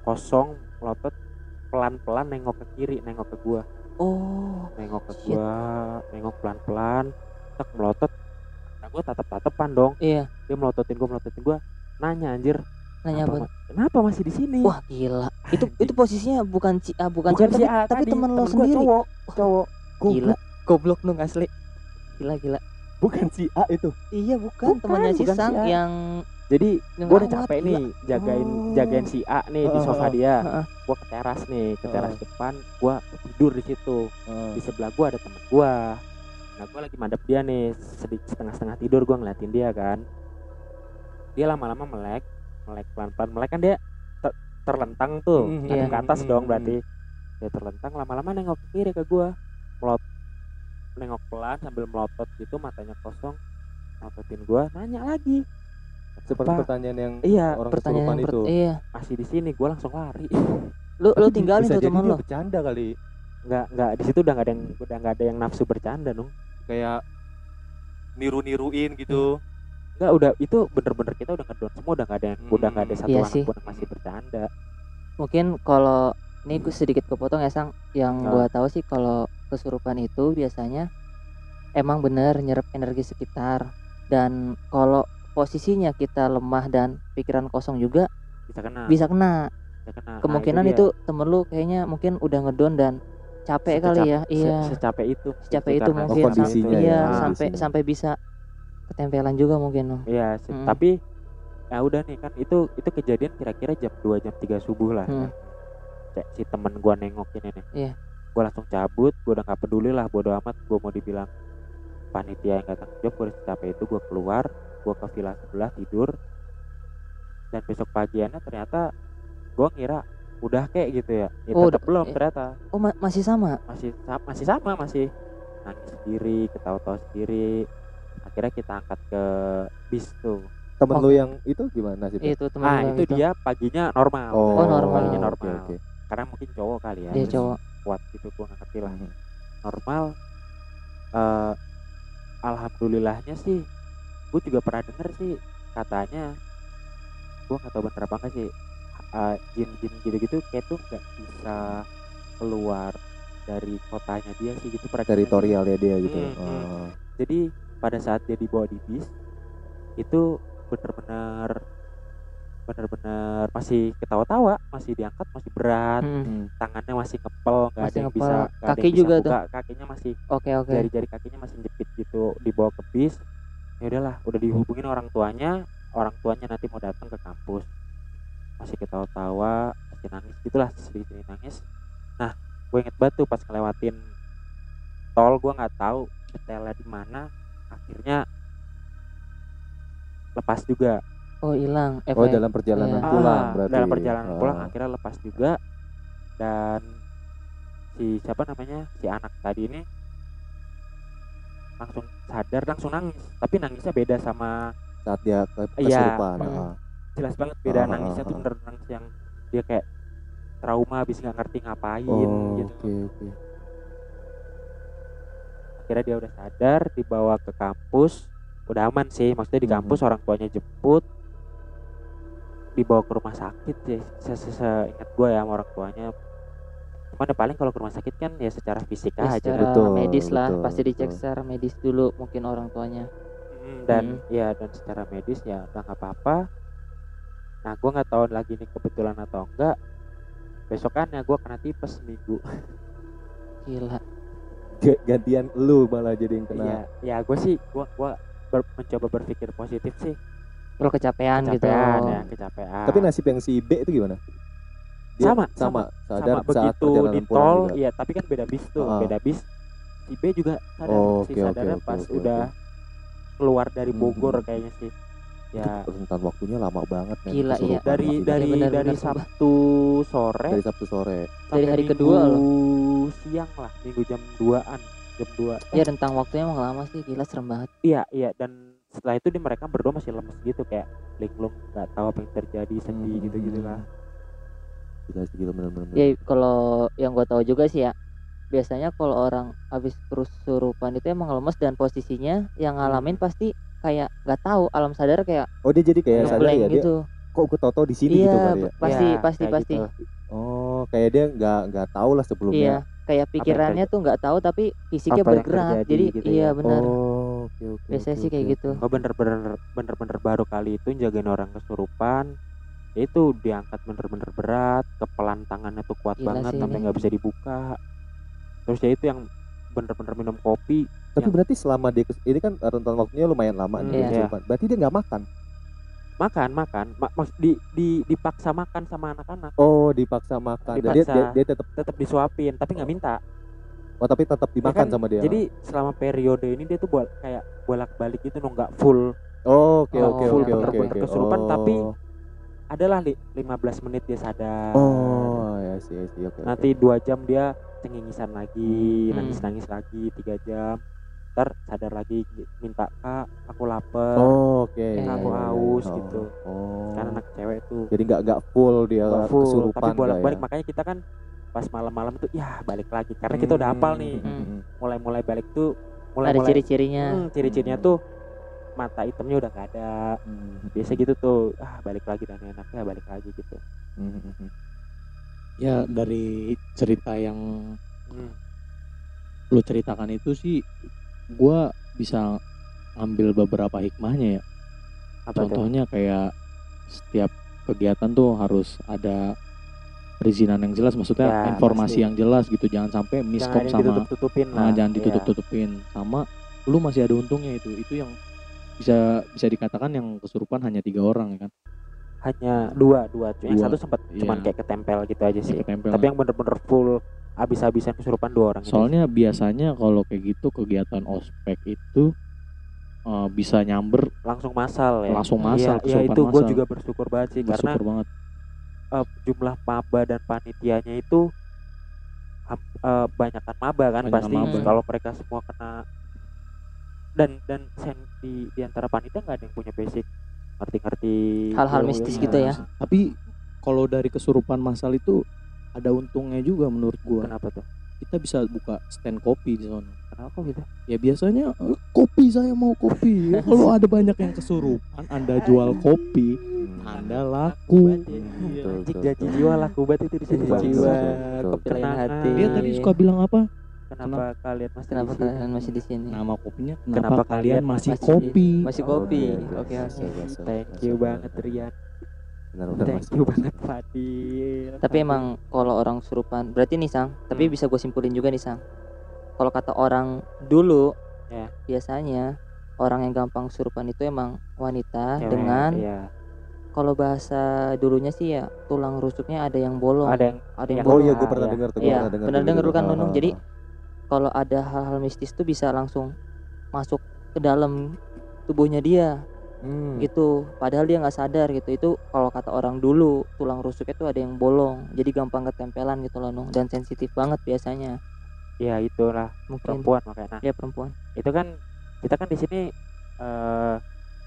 kosong melotot pelan pelan nengok ke kiri nengok ke gue Oh, nengok ke Shit. gue nengok pelan pelan tak melotot nah gue tatap tatapan dong iya. dia melototin gue melototin gue nanya anjir Nanya apa? "Apa ma- kenapa masih di sini Wah, gila. Itu Anjing. itu posisinya bukan si A, bukan, bukan si si tapi, tapi teman lo gua sendiri. cowok cowok Gila. Goblok dong asli. Gila, gila. Bukan si A itu. Iya, bukan, Bukan, temannya si Sang si A. yang jadi gue udah capek gila. nih jagain Oh. jagain si A nih di sofa dia. gue ke teras nih ke teras depan gue tidur di situ. Di sebelah gue ada temen gue nah gue lagi madep dia nih sedikit setengah setengah tidur gue ngeliatin dia kan. Dia lama-lama melek melek pelan-pelan melek kan dia ter- terlentang tuh ngadep iya. ke atas mhm, dong mhm. berarti. dia terlentang lama-lama nengok ke kiri ke gue melot nengok pelan sambil melotot gitu matanya kosong melototin gue nanya lagi Seperti Apa? pertanyaan yang iya orang pertanyaan kesurupan yang itu. iya. masih di sini gue langsung lari Lu lu tinggalin tuh teman dia lo. bercanda kali. nggak nggak di situ udah nggak ada yang udah nggak ada yang nafsu bercanda dong Kayak niru-niruin gitu. nggak udah itu bener-bener kita udah ngedon semua udah nggak ada yang udah nggak ada Hmm. satu Iya anak sih. pun yang masih bercanda Mungkin kalau ini gue sedikit kepotong ya Sang, yang Ah. gua tahu sih kalau kesurupan itu biasanya emang bener nyerap energi sekitar dan kalau posisinya kita lemah dan pikiran kosong juga bisa kena bisa kena. bisa kena. Nah, Kemungkinan dia. itu, temen lu kayaknya mungkin udah ngedon dan capek Sececap- kali ya. se- Iya. secapek itu Secapek itu mungkin. Oh, kondisinya iya, ya, sampai kondisinya. sampai bisa ketempelan juga mungkin. loh. iya se- Mm. tapi ya udah nih kan itu itu kejadian kira-kira jam 2 jam 3 subuh lah Hmm. Cek si temen gua nengok ini nih Iya. gua langsung cabut gua udah nggak peduli lah bodo amat gua mau dibilang panitia yang datang job gua udah capek itu gua keluar gua ke villa sebelah tidur dan besok pagiannya ternyata gua ngira udah kayak gitu ya ya Oh, udah- belum eh. ternyata Oh, ma- masih sama. masih sa- masih sama masih nangis sendiri ketawa-tawa sendiri akhirnya kita angkat ke bis tuh Temen Oh. lu yang itu gimana nasibnya? Itu teman ah lu itu gitu. dia paginya normal Oh, normal. paginya normal oke. karena mungkin cowok kali ya Dia cowok. kuat gitu gua nggak ngerti lah Mhm. normal eh alhamdulillahnya sih gue juga pernah denger sih katanya gue nggak tahu bener apa enggak sih eh, jin-jin gitu-gitu kayak tuh nggak bisa keluar dari kotanya dia sih gitu pernah. Teritorialnya dia gitu. Hmm, hmm. Oh. jadi pada saat dia dibawa di bis itu bener-bener bener-bener masih ketawa-tawa masih diangkat masih berat Hmm. Hmm. tangannya masih ngepel nggak ada yang ngepel. bisa ada Kaki yang bisa juga buka, kakinya masih Oke, oke. jari-jari kakinya masih jepit gitu dibawa ke bis ya udahlah udah dihubungin orang tuanya orang tuanya nanti mau datang ke kampus masih ketawa-tawa masih nangis gitulah sedikit nangis nah gue inget banget tuh pas ngelewatin tol gue nggak tahu detailnya di mana akhirnya lepas juga Oh, hilang. Eh, Oh dalam perjalanan Iya. pulang Ah, berarti. dalam perjalanan Ah. pulang akhirnya lepas juga dan si siapa namanya si anak tadi ini langsung sadar langsung nangis tapi nangisnya beda sama Saat dia ke Iya. kesurupan. Hmm. jelas banget beda ah, nangisnya tuh ah. bener nangis yang dia kayak trauma habis nggak ngerti ngapain Oh, gitu oke oke. akhirnya dia udah sadar dibawa ke kampus udah aman sih maksudnya di Mhm. kampus orang tuanya jemput dibawa ke rumah sakit sih se se seingat gue ya sama orang tuanya cuman ya paling kalau ke rumah sakit kan ya secara fisik Ya, aja. secara Betul, medis lah. betul, pasti dicek betul. secara medis dulu mungkin orang tuanya. Mm, dan Hmm. ya dan secara medis ya udah nggak apa-apa. Nah gue nggak tahu lagi ini kebetulan atau enggak besokannya gue kena tipes seminggu. Gila. Ga- Gantian lu malah jadi yang kena. Iya, ya gue sih gue gua ber- mencoba berpikir positif sih. Kalau kecapean, gitu. Kecapean ya kecapean. Tapi nasib yang si B itu gimana? Dia Sama, sama, sadar sama saat begitu di tol iya tapi kan beda bis tuh Ah. beda bis si B juga sadar Oh, si oke, oke, sadarnya oke, pas oke, udah oke. keluar dari Hmm, Bogor hmm. kayaknya sih ya Itu rentan waktunya lama banget men, Gila, iya. kesurupan dari dari benar, dari benar, sumpah. Sabtu sore dari Sabtu sore. sampai hari Minggu kedua siang lah minggu jam 2an jam 2 ya rentang waktunya emang lama sih gila serem banget iya iya dan setelah itu dia mereka berdua masih lemes gitu kayak linglung nggak tahu apa yang terjadi sedih Hmm. gitu gitu lah Gila sih gila bener-bener. ya kalau yang gua tahu juga sih ya biasanya kalau orang habis kesurupan itu emang lemes dan posisinya yang ngalamin Hmm. pasti kayak nggak tahu alam sadar kayak Oh dia jadi kayak sadar ya dia gitu kok gue tau-tau di sini iya gitu kali ya. pasti Ya, pasti kayak pasti gitu. Oh kayak dia nggak nggak tahu lah iya sebelumnya. kayak pikirannya tuh nggak tahu tapi fisiknya bergerak terjadi jadi gitu iya ya. benar Oh oke oke. biasanya oke, sih kayak oke, gitu gue bener-bener bener-bener baru kali itu jagain orang kesurupan itu diangkat bener-bener berat kepelan tangannya tuh kuat Gila banget sampai nggak bisa dibuka terus ya itu yang bener-bener minum kopi Tapi yang- berarti selama dia kes- ini kan rentan waktunya lumayan lama Hmm, nih iya. kesurupan. Berarti dia nggak makan. makan makan Ma- maksud di, di dipaksa makan sama anak-anak Oh dipaksa makan. Dan dia, Dipaksa. dia, dia tetap tetap disuapin tapi nggak minta oh tapi tetap dimakan kan, sama dia. jadi selama periode ini dia tuh buat kayak bolak-balik gitu no nggak full oh oke Oh, oke full oke oke bener-bener oke. kesurupan, Oh. tapi adalah li, 15 menit dia sadar Oh ya sih sih oke. oke. nanti dua jam dia cengengisan lagi Hmm. nangis nangis lagi tiga jam ntar sadar lagi minta kak aku lapar Oh oke. Eh, iya, aku iya. haus Oh, gitu. Oh. kan anak cewek tuh Jadi nggak nggak full dia nggak full kesurupan tapi bolak balik nggak makanya kita kan pas malam-malam tuh ya balik lagi karena kita udah hafal nih Hmm, hmm, hmm. mulai-mulai balik tuh mulai ada mulai ciri-cirinya Hmm, ciri-cirinya tuh mata hitamnya udah gak ada Hmm, biasa gitu tuh ah balik lagi dan enaknya balik lagi gitu hmm. Ya dari cerita yang Hmm. lu ceritakan itu sih gua bisa ambil beberapa hikmahnya ya. apa Contohnya kayak setiap kegiatan tuh harus ada perizinan yang jelas maksudnya Ya, informasi pasti. yang jelas gitu jangan sampai miskom sama lah Nah, jangan Iya. ditutup-tutupin sama lu masih ada untungnya itu itu yang bisa bisa dikatakan yang kesurupan hanya tiga orang ya kan? Hanya dua dua. Yang Dua, satu sempat cuman iya. kayak ketempel gitu aja sih. Ketempel. tapi yang bener-bener full abis-abisan kesurupan dua orang ini. soalnya biasanya kalau kayak gitu kegiatan ospek itu eh, bisa nyamber langsung masal ya. Langsung Iya, masal iya kesurupan itu gue juga bersyukur banget sih karena bersyukur banget. eh, jumlah maba dan panitianya itu ham- eh, banyakan maba kan Banyakan pasti. kalau mereka semua kena dan dan sen, di di antara panitia nggak ada yang punya basic ngerti-ngerti Hal-hal mistis gitu ya. tapi kalau dari kesurupan massal itu ada untungnya juga menurut gua. Kenapa tuh? Kita bisa buka stand kopi di sana. Kenapa gitu? Ya biasanya eh, kopi saya mau kopi. Kalau ada banyak yang kesurupan anda jual kopi anda laku. Ya. Janji betul. jiwa laku banget itu di sini jiwa ketenangan hati. dia tadi suka bilang apa kenapa kalian masih kenapa di sini? kalian masih di sini nama kopinya kenapa, Kenapa kalian kalian masih masih- kopi masih kopi Oke, oke thank you benar, banget benar. Rian Benar, benar, thank you banget Fadil tapi emang kalau orang surupan berarti nih sang tapi Hmm. bisa gue simpulin juga nih sang kalau kata orang dulu Ya. biasanya orang yang gampang surupan itu emang wanita Cewek, dengan iya. kalau bahasa dulunya sih ya tulang rusuknya ada yang bolong ada yang ada yang yang Oh bolong iya, gue pernah iya. dengar tuh. Iya, gua pernah dengar pernah kayak dengar kan, Nunung. Jadi. Kalau ada hal-hal mistis tuh bisa langsung masuk ke dalam tubuhnya dia. Hmm. gitu. Padahal dia nggak sadar gitu. Itu kalau kata orang dulu tulang rusuknya tuh ada yang bolong. Jadi gampang ketempelan gitu loh Nung. Dan sensitif banget biasanya. Ya itulah. Mungkin. Perempuan makanya. Nah ya perempuan. Itu kan kita kan di sini eh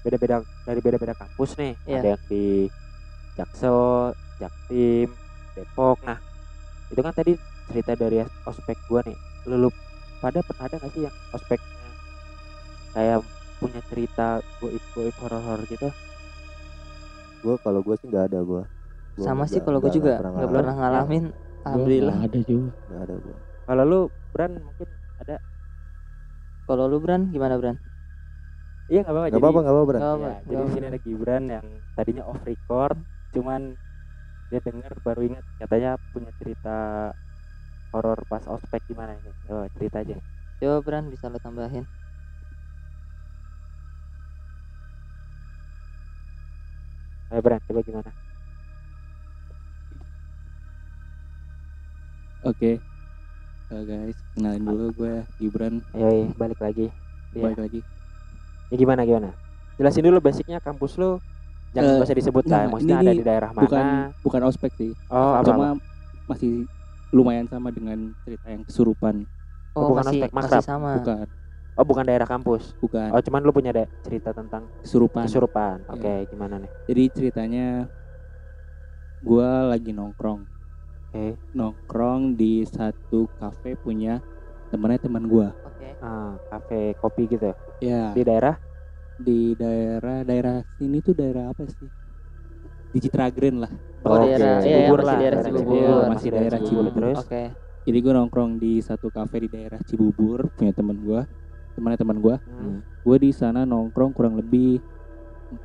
beda-beda dari beda-beda kampus nih. Iya. ada yang di Jaksel Jaktim Depok. Nah itu kan tadi cerita dari ospek gua nih lu, lu pada pernah ada sih yang ospeknya? Kayak punya cerita goib goib horor horor gitu? Gue kalau gue sih nggak ada gue sama sih kalau gue juga. nggak pernah ngalamin. alhamdulillah nggak ada juga. Nggak ada gue kalau lu Bran mungkin ada. Kalau lu Bran gimana Bran? Iya nggak apa-apa. Nggak apa-apa nggak apa-apa Bran. Nggak Ya, apa, jadi di sini ada Gibran yang tadinya off record, cuman dia dengar baru ingat. Katanya punya cerita horor pas ospek gimana ini? Oh, cerita aja. coba Bran bisa lo tambahin Ayo Bran, coba gimana? oke Eh, guys kenalin dulu gue Gibran Ayo, iya, balik lagi. Iya. balik lagi Ya gimana gimana? Jelasin dulu basicnya kampus lu. Jangan Eh, nggak usah disebut lah. nah, Maksudnya ini ada di daerah mana? bukan bukan ospek sih oh, apa? cuma masih lumayan sama dengan cerita yang kesurupan. Oh, oh, bukan masih masih sama. Bukan. Oh, bukan daerah kampus. bukan. Oh, cuman lu punya ada cerita tentang kesurupan. kesurupan. Iya. Oke, gimana nih? jadi ceritanya gue lagi nongkrong. Oke. nongkrong di satu kafe punya temennya teman gue oke. Ah, kafe kopi gitu ya? Di daerah? Di daerah daerah sini tuh daerah apa sih di Citra Grand lah. Oh, Oke, daerah- iya, iya, Cibubur masih lah, daerah Cibubur. Masih daerah Cibubur. terus. oke. Jadi gue nongkrong di satu kafe di daerah Cibubur punya teman gue temannya teman gue Hmm, gue di sana nongkrong kurang lebih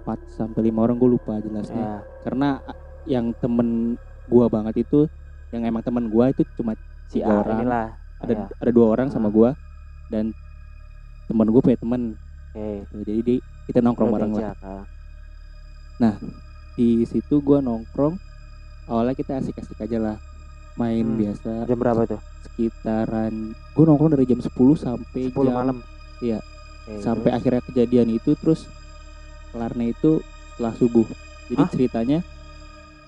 4 sampai lima orang gue lupa jelasnya. Ya. karena yang temen gue banget itu yang emang temen gue itu cuma si A orang. inilah. Ada ya, ada dua orang sama Ah. gue dan temen gue punya temen. Oke. Tuh, jadi di, kita nongkrong Lu bareng lah. Diajak, ah. Di situ gue nongkrong awalnya kita asik-asik aja lah main Hmm. biasa jam berapa tuh sekitaran gue nongkrong dari jam 10 sampai 10 jam malam iya. Oke, sampai terus? akhirnya kejadian itu terus kelarnya itu setelah subuh jadi Hah? ceritanya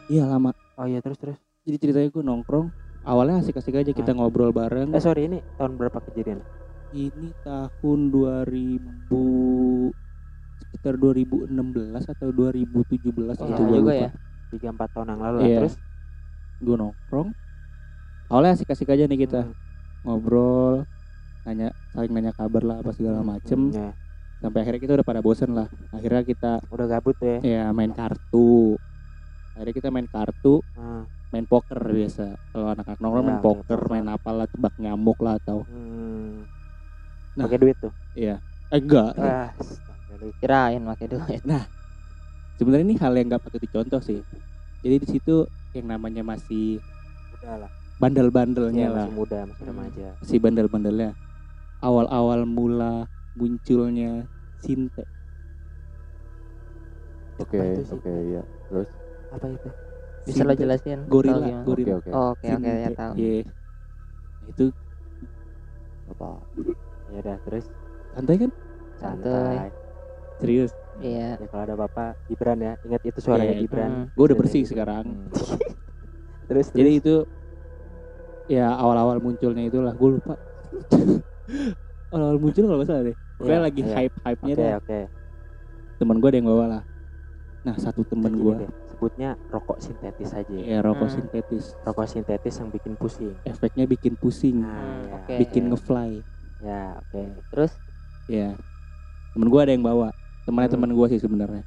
iya lama oh iya terus terus jadi ceritanya gue nongkrong awalnya asik-asik aja kita ngobrol bareng eh sorry ini tahun berapa kejadian ini tahun 2000 sekitar 2016 atau 2017 Oh, gitu gue juga ya? Tiga empat tahun yang lalu lah Iya. terus? Gue nongkrong. Awalnya asik-asik aja nih kita. Hmm, ngobrol nanya saling nanya kabar lah apa segala hmm, macem. hmm, ya. sampai akhirnya kita udah pada bosen lah. Akhirnya kita udah gabut ya? Ya main kartu. Akhirnya kita main kartu Hmm, main poker biasa. Kalau anak-anak nongkrong Ya, main main poker poker. main apalah tebak nyamuk lah atau hmm. Nah. pakai duit tuh? Iya. Eh, enggak. Ah lu. kirain pakai duit. Sebenarnya ini hal yang nggak patut dicontoh sih. Jadi di situ yang namanya masih udah lah. bandel-bandelnya ya, lah. masih muda masih Hmm. remaja si bandel-bandelnya. Awal-awal mula munculnya Sinte. Oke oke ya terus? Apa itu? Bisa lo Sinte. jelasin? Gorila gorila. Oke oke. Oh, oke oke ya tahu. Iya. itu apa? Ya udah terus? Santai kan? Santai. Serius? Iya. Ya kalau ada bapak Gibran ya. Ingat itu suaranya Iya, Gibran. Hmm. gue udah bersih Gibran. sekarang. Hmm. terus jadi terus. itu ya awal-awal munculnya itulah. Gue lupa. Awal-awal muncul kalau nggak salah deh. Pokoknya Iya, lagi iya. hype hype nya oke deh oke. Temen gue ada yang bawa lah. Nah satu temen Gini gue sebutnya rokok sintetis aja. Ya rokok Hmm. sintetis. Rokok sintetis yang bikin pusing. Efeknya bikin pusing. Nah Hmm, ya, oke. bikin ngefly. Ya oke. Terus? Ya temen gue ada yang bawa temannya Hmm. temen gue sih sebenarnya.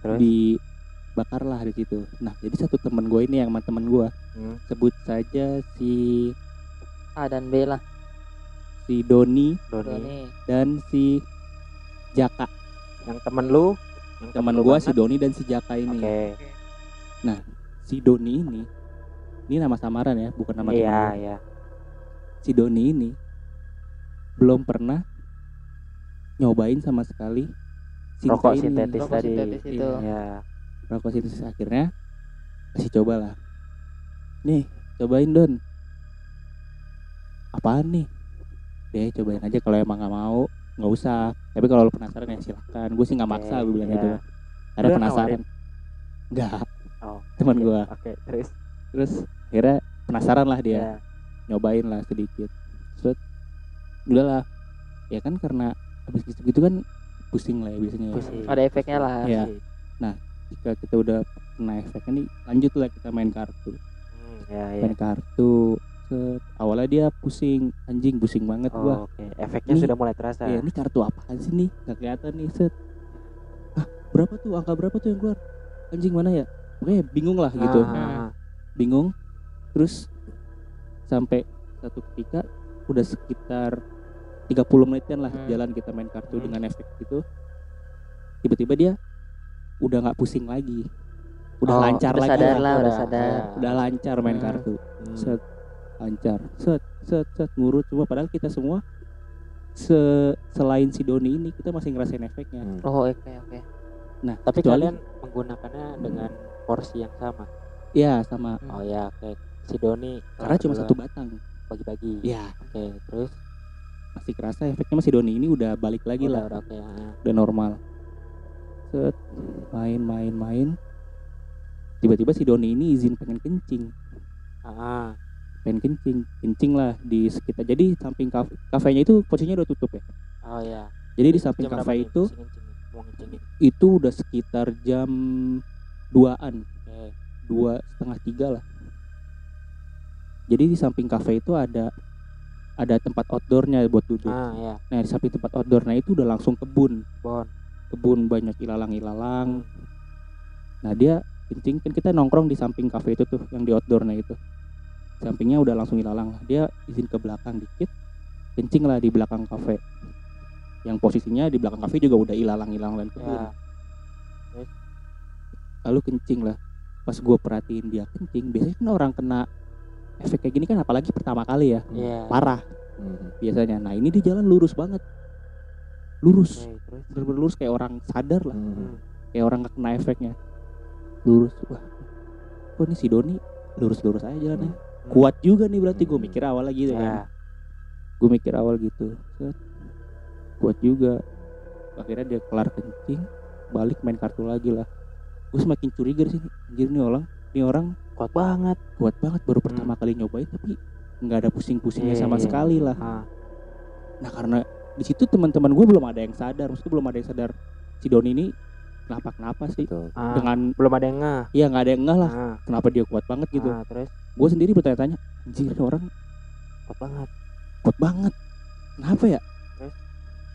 Terus? Dibakar lah di situ. Nah jadi satu temen gue ini yang sama temen gue Hmm. sebut saja si A dan B lah. si Doni Doni. Doni. dan si Jaka. Yang temen lu? Yang teman gue si. Doni dan si Jaka ini. Oke. Si Doni ini ini nama samaran ya bukan nama iya teman iya. Si Doni ini belum pernah nyobain sama sekali Sinta Rokok ini. sintetis Rokok tadi. sintetis itu. Ya rokok sintetis akhirnya kasih coba lah. Nih cobain Don. Apaan nih? Deh cobain aja kalau emang nggak mau nggak usah. Tapi kalau lu penasaran ya silakan gue sih nggak maksa gue bilang iya. gitu. Ada penasaran. nggak. Oh teman oke, gue oke terus? Terus akhirnya penasaran lah dia. Ya nyobain lah sedikit. Set udah lah ya kan karena habis gitu gitu kan pusing lah ya biasanya ya. Pusing. Ada efeknya lah. Iya. jika kita udah kena efeknya nih lanjut lah kita main kartu Hmm, ya, ya. main kartu set. awalnya dia pusing anjing pusing banget gua Oh, oke. Efeknya Ini- sudah mulai terasa. ya ini kartu apaan sih nih nggak kelihatan nih set ah berapa tuh angka berapa tuh yang keluar anjing mana ya Pokoknya bingung lah gitu ah. bingung terus sampai satu ketika udah sekitar 30 menitan lah Hmm. jalan kita main kartu Hmm. dengan efek itu tiba-tiba dia udah nggak pusing lagi udah Oh, lancar udah lagi sadar lah. udah Udah, sadar. ya. udah lancar main Hmm. kartu Hmm. set lancar set set set ngurut cuma padahal kita semua se selain si Doni ini kita masih ngerasain efeknya Hmm. Oh, oke oke. nah Tapi kecuali- kalian menggunakannya dengan porsi yang sama. ya sama Hmm. Oh ya, kayak si Doni karena cuma satu batang bagi-bagi. ya Oke, terus masih kerasa efeknya masih Doni. Ini udah balik lagi udah, lah. udah oke. ah. udah normal. Set main main main. Tiba-tiba si Doni ini izin pengen kencing. Ah, pengen kencing. Kencing lah di sekitar. Jadi samping kafe kafenya itu posisinya udah tutup ya? Oh ya. jadi di samping kafe itu itu udah sekitar jam 2an Oke. dua setengah tiga lah. Jadi di samping kafe itu ada ada tempat outdoornya buat duduk. Ah ya, nah di samping tempat outdoor nah itu udah langsung kebun. Bon. kebun banyak ilalang-ilalang. Nah dia kencing kan kita nongkrong di samping kafe itu tuh yang di outdoornya itu. Sampingnya udah langsung ilalang dia izin ke belakang dikit kencing lah di belakang kafe. Yang posisinya di belakang kafe juga udah ilalang-ilalang dan kebun. Ya. lalu kencing lah. Pas gue perhatiin dia kencing biasanya kan orang kena efek kayak gini kan apalagi pertama kali ya. Iya. parah. Hmm. biasanya. Nah ini dia jalan lurus banget. Lurus. Terus. bener-bener lurus kayak orang sadar lah. Hmm. Hmm. kayak orang gak kena efeknya. Lurus. Wah. Kok ini si Doni lurus-lurus aja jalannya? Kuat juga nih berarti. Gue Hmm. mikir awalnya gitu Ya. kan. Gue mikir awal gitu. Set. kuat juga. Akhirnya dia kelar kencing balik main kartu lagi lah. Gue semakin curiga di sini. Anjir nih orang ini orang Kuat banget. kuat banget baru pertama kali nyobain tapi nggak ada pusing-pusingnya Iya, sama iya. sekali lah Ah. nah karena di situ teman-teman gue belum ada yang sadar maksudnya belum ada yang sadar si Doni ini kenapa kenapa sih Betul. Ah. dengan belum ada yang ngeh. ya nggak ada yang ngeh lah Ah. kenapa dia kuat banget gitu Ah, terus gue sendiri bertanya-tanya anjir orang kuat banget. kuat banget kenapa ya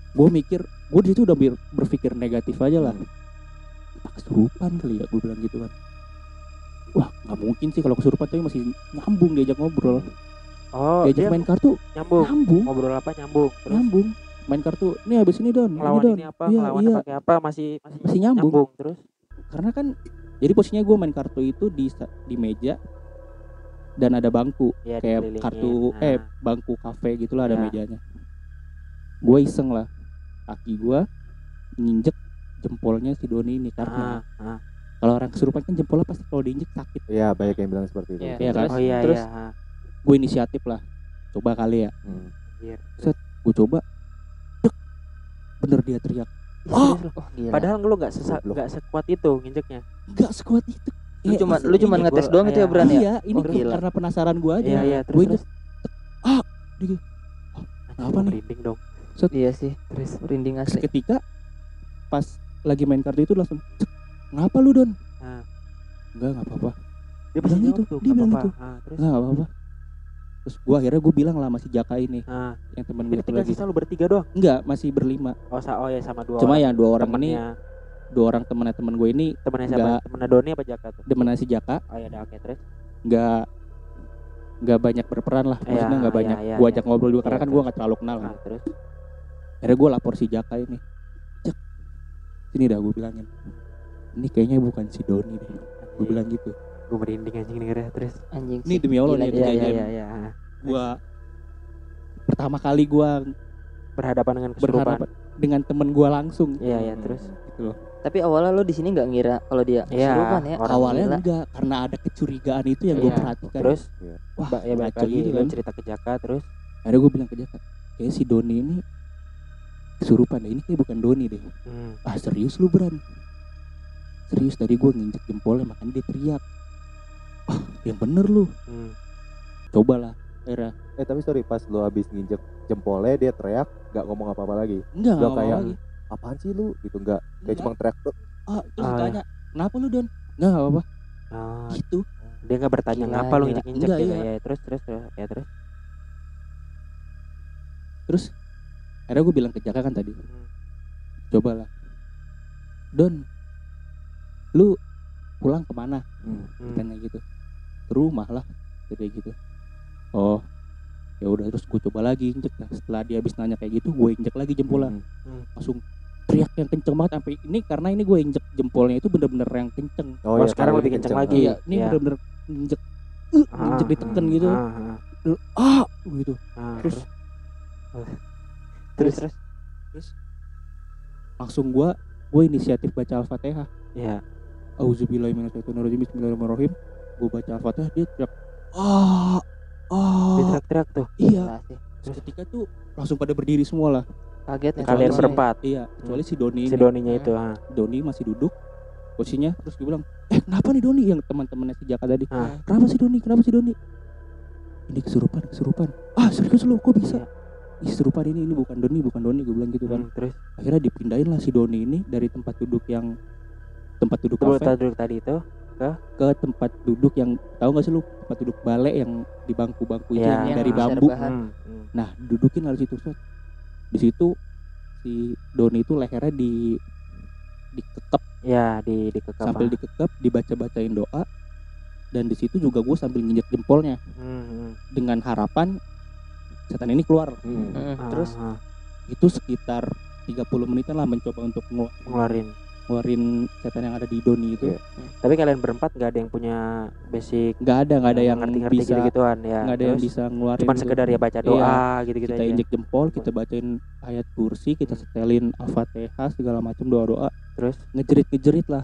gue mikir gue di situ udah ber- berpikir negatif aja lah Hmm. kesurupan kali ya gue bilang gitu kan wah nggak mungkin sih kalau kesurupan tapi masih nyambung diajak ngobrol. Oh, diajak dia main kartu nyambung. nyambung. Ngobrol apa nyambung. Terus? Nyambung. Main kartu ini habis ini don ngelawan don. ini apa, iya ngelawan iya. pakai apa masih masih, Masih nyambung. Terus? Karena kan jadi posisinya gue main kartu itu di di meja dan ada bangku. Ya kayak kartu Nah, eh bangku kafe gitulah ada Ya. mejanya. Gue iseng lah. Kaki gue nginjek jempolnya si Doni ini karena ah, ah. Kalau orang kesurupan kan jempolnya pasti kalau diinjek sakit Iya banyak yang bilang seperti itu. Iya. Iya kan? Terus? Oh iya Terus? iya. gue inisiatif lah coba kali ya Hmm. Anjir. gue coba Dek. bener dia teriak Oh, Oh, gila. padahal lu nggak sesa- nggak sekuat itu nginjeknya. nggak sekuat itu lu Eh, cuma lu cuma ngetes gua- doang itu ya iya. Bran ya? iya ini Oh, gila. karena penasaran gue aja Iya iya gue terus injek terus. ah dia Anjir, Apa gua nih? merinding dong. Iya sih. Terus Merinding asli. seketika pas lagi main kartu itu langsung "Cek, ngapa lu don Ah. enggak nggak apa-apa dia bilang tuh, dia bilang gitu. Ah, terus enggak nggak apa-apa terus gua akhirnya gue bilang lah masih Jaka ini ah, yang temen gue itu lagi sisa lu bertiga doang. enggak masih berlima Oh, sa oh ya sama dua cuma orang. yang dua orang ini temennya dua orang temennya temen gue ini temennya siapa? Nggak. Temennya Doni apa Jaka tuh? demen si Jaka Oh ya udah oke terus. nggak nggak banyak berperan lah maksudnya Iya, nggak iya, banyak iya, gua iya. ajak ngobrol juga karena Iya, kan gua terus. nggak terlalu kenal kan Ah, terus akhirnya gue lapor si Jaka ini Cek sini dah gue bilangin ini kayaknya bukan si Doni deh gue bilang gitu gue merinding anjing dengernya terus. Anjing ini demi Allah nih gila, Iya iya iya iya. gua pertama kali gua Berhadapan dengan kesurupan. dengan temen gua langsung Iya iya Hmm. terus. gitu loh Tapi awalnya lu di sini nggak ngira kalau dia Iya, kesurupan ya. awalnya gila. enggak karena ada kecurigaan itu yang gue Iya, perhatikan Terus wah ba- ya balik lagi gitu lu kan cerita ke Jaka terus. akhirnya gue bilang ke Jaka kayak si Doni ini kesurupan deh ini kayak bukan Doni deh Hmm. ah serius lu Bran serius tadi gue nginjek jempolnya makanya dia teriak. Ah yang bener lu. Hmm. cobalah akhirnya Eh tapi sorry pas lo habis nginjek jempolnya dia teriak nggak ngomong apa-apa lagi. enggak Udah enggak kayak lagi. Apaan sih lu? Gitu nggak kayak cuma teriak tuh. Ah terus Oh, iya. ditanya kenapa lu don? Nggak nggak apa-apa. Oh, gitu. Dia nggak bertanya Gila, ngapa lu injek-injek Enggak, gitu. iya. ya terus terus terus. Ya terus. Terus akhirnya gue bilang ke Jaka kan tadi. Cobalah. Don lu pulang ke mana? Hmm. kan kayak gitu. Ke rumah lah kayak gitu. Oh ya udah terus gue coba lagi injek. Nah setelah dia habis nanya kayak gitu gue injek lagi jempolnya. Hmm. langsung teriak yang kenceng banget sampai ini karena ini gue injek jempolnya itu bener-bener yang kenceng. Oh, iya, sekarang kalau lebih kenceng lagi. iya ini Iya. bener-bener injek uh, Ah, injek ditekan ah, gitu. ah, ah, ah gitu. ah, terus terus? Terus? Terus? Langsung gue gue inisiatif baca al-fatihah. Ya Auzubillahiminasyaitonirrajim Bismillahirrahmanirrahim. Gue baca al-fatihah dia teriak ah ah. Dia teriak-teriak tuh. Iya. Sih. Terus ketika tuh langsung pada berdiri semua lah. Kaget nih. kalian berempat iya kecuali si Doni si. Doninya itu ah. Doni masih duduk posisinya terus gue bilang eh kenapa nih Doni? Yang teman-temannya si Jaka tadi Ah. kenapa sih Doni? Kenapa sih Doni? Ini kesurupan kesurupan. Ah serius lu? Kok bisa? Iya. Ih, kesurupan ini ini bukan Doni bukan Doni gue bilang gitu kan. Hmm, terus? Akhirnya dipindahin lah si Doni ini dari tempat duduk yang tempat duduk kafe duduk tadi itu ke tempat duduk yang tahu gak sih lu tempat duduk balek yang di bangku-bangku itu Iya. yang Yang dari bambu. Hmm, hmm. nah dudukin di situ set. di situ si Doni itu lehernya di dikekep ya di di kekep sambil ah. dikekep dibaca-bacain doa dan di situ juga gue sambil nginjek jempolnya Hmm, hmm. dengan harapan setan ini keluar Hmm. Mm, Ah, Terus ah, itu sekitar 30 menitan lah mencoba untuk ngelu- ngeluarin ngeluarin setan yang ada di Doni itu. Iya. tapi kalian berempat nggak ada yang punya basic nggak ada nggak ada yang ngerti-ngerti bisa gitu-gituan ya. nggak ada yang Terus bisa ngeluarin cuman gitu. sekedar ya baca doa gitu-gitu kita aja. injek jempol kita bacain ayat kursi kita setelin al-fatihah segala macam doa doa terus? Ngejerit ngejerit lah.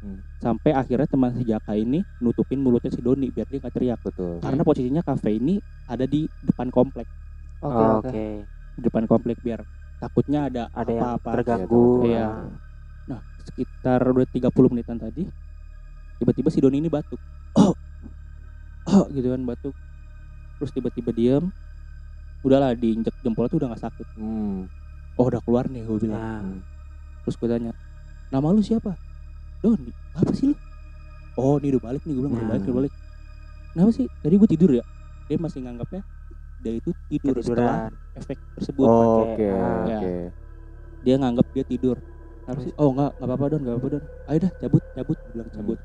Hmm. sampai akhirnya teman si Jaka ini nutupin mulutnya si Doni biar dia nggak teriak. Betul. Karena posisinya kafe ini ada di depan komplek. Oke Oh, oke. oke di depan komplek biar takutnya ada ada yang apa-apa. terganggu. Iya. ah. Sekitar udah 30 menitan tadi tiba-tiba si Doni ini batuk. Oh oh gitu kan batuk. Terus tiba-tiba diem. Udahlah diinjek jempol tuh udah nggak sakit. Hmm. oh udah keluar nih gue bilang. Nah, terus gue tanya nama lu siapa? Doni. Apa sih lu? Oh ini udah balik nih gue bilang udah Hmm. balik udah balik. Kenapa sih? Tadi gue tidur ya. Dia masih nganggapnya dia itu tidur setelah ketiduran. efek tersebut. Oh, oke ah, ya. oke. Dia nganggap dia tidur kenapa sih oh enggak enggak apa-apa don enggak apa-apa don. Ayo dah cabut cabut gue bilang cabut.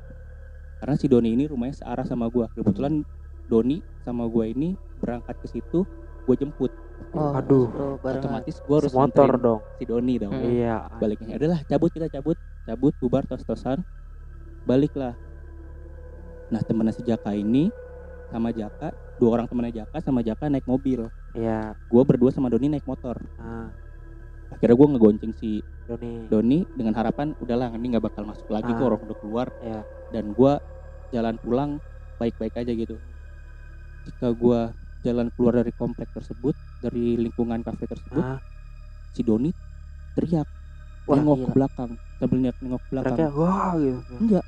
Karena si Doni ini rumahnya searah sama gue kebetulan Doni sama gue ini berangkat ke situ gue jemput. Oh, Aduh. oh, otomatis gue harus motor dong. si Doni dong. Hmm. iya. Baliknya adalah cabut kita cabut cabut bubar tos-tosan baliklah. Nah temennya si Jaka ini sama Jaka dua orang temennya Jaka sama Jaka naik mobil. Iya. Gue berdua sama Doni naik motor. Ah, akhirnya gue ngegonceng si Doni. Doni dengan harapan udahlah ini nggak bakal masuk lagi kok Ah. orang udah keluar. Iya. dan gue jalan pulang baik-baik aja gitu. Ketika gue jalan keluar dari komplek tersebut dari lingkungan kafe tersebut ah, si Doni teriak Wah, nengok ke gila. belakang sambil nengok nengok ke belakang. Teriaknya wah gitu. Enggak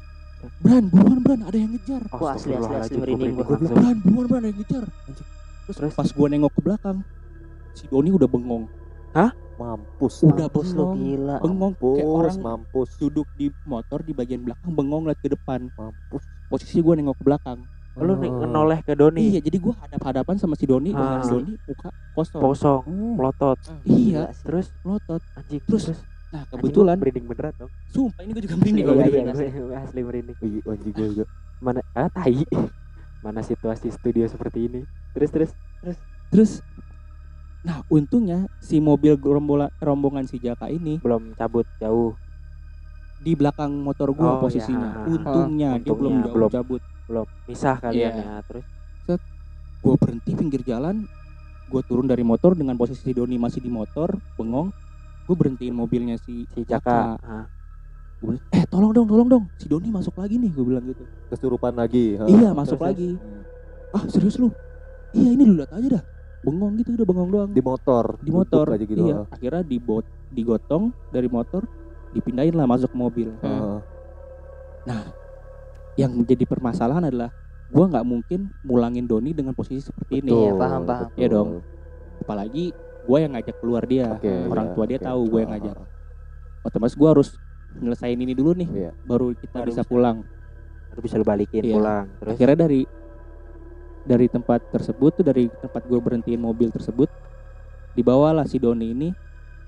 Bran buruan Bran ada yang ngejar. Wah, asli, asli, asli, merinding langsung. Bran buruan Bran ada yang ngejar. Terus, Terus? pas gue nengok ke belakang si Doni udah bengong mampus udah Mampus lu bengong gila. bengong kayak mampus orang mampus. duduk di motor di bagian belakang bengong liat ke depan. Mampus. Posisi gue nengok ke belakang. Lu nih noleh ke Doni? Iya jadi gue hadap hadapan sama si Doni dengan Ah. Doni muka kosong. Kosong Hmm. melotot. Iya Gila sih. terus melotot. Anjing Terus, terus. nah kebetulan merinding beneran dong. Sumpah ini gue juga merinding Iya, iya, iya. gue asli merinding. Ih, anjing gue juga. Mana ah tai. Mana situasi studio seperti ini. Terus terus. Terus nah untungnya si mobil gerombola- rombongan si Jaka ini belum cabut jauh. di belakang motor gue Oh, posisinya. Iya. untungnya, dia belum Untungnya, jauh belum. cabut. Belum. Misah kalian Iya. ya terus? Gue berhenti pinggir jalan. Gue turun dari motor dengan posisi si Doni masih di motor bengong. Gue berhentiin mobilnya si si Jaka. Ah, Gua bilang, eh tolong dong tolong dong. Si Doni masuk lagi nih gue bilang gitu. Kesurupan lagi ha? iya masuk terus, lagi. Hmm. ah serius lu? Iya ini lu lihat aja dah bengong gitu udah bengong doang di motor di motor aja gitu iya akhirnya dibot digotong dari motor dipindahin lah masuk ke mobil Heeh. yang menjadi permasalahan adalah gua nggak mungkin mulangin Doni dengan posisi seperti ini Iya, Betul, paham, paham. betul. Iya dong. apalagi gua yang ngajak keluar dia Oke, orang iya, tua dia oke. tahu gue yang ngajak otomatis gue harus nyelesain ini dulu nih Iya. baru kita Baru bisa bisa. pulang Baru bisa lu balikin Iya. pulang. Terus akhirnya dari dari tempat tersebut tuh dari tempat gue berhentiin mobil tersebut dibawalah si Doni ini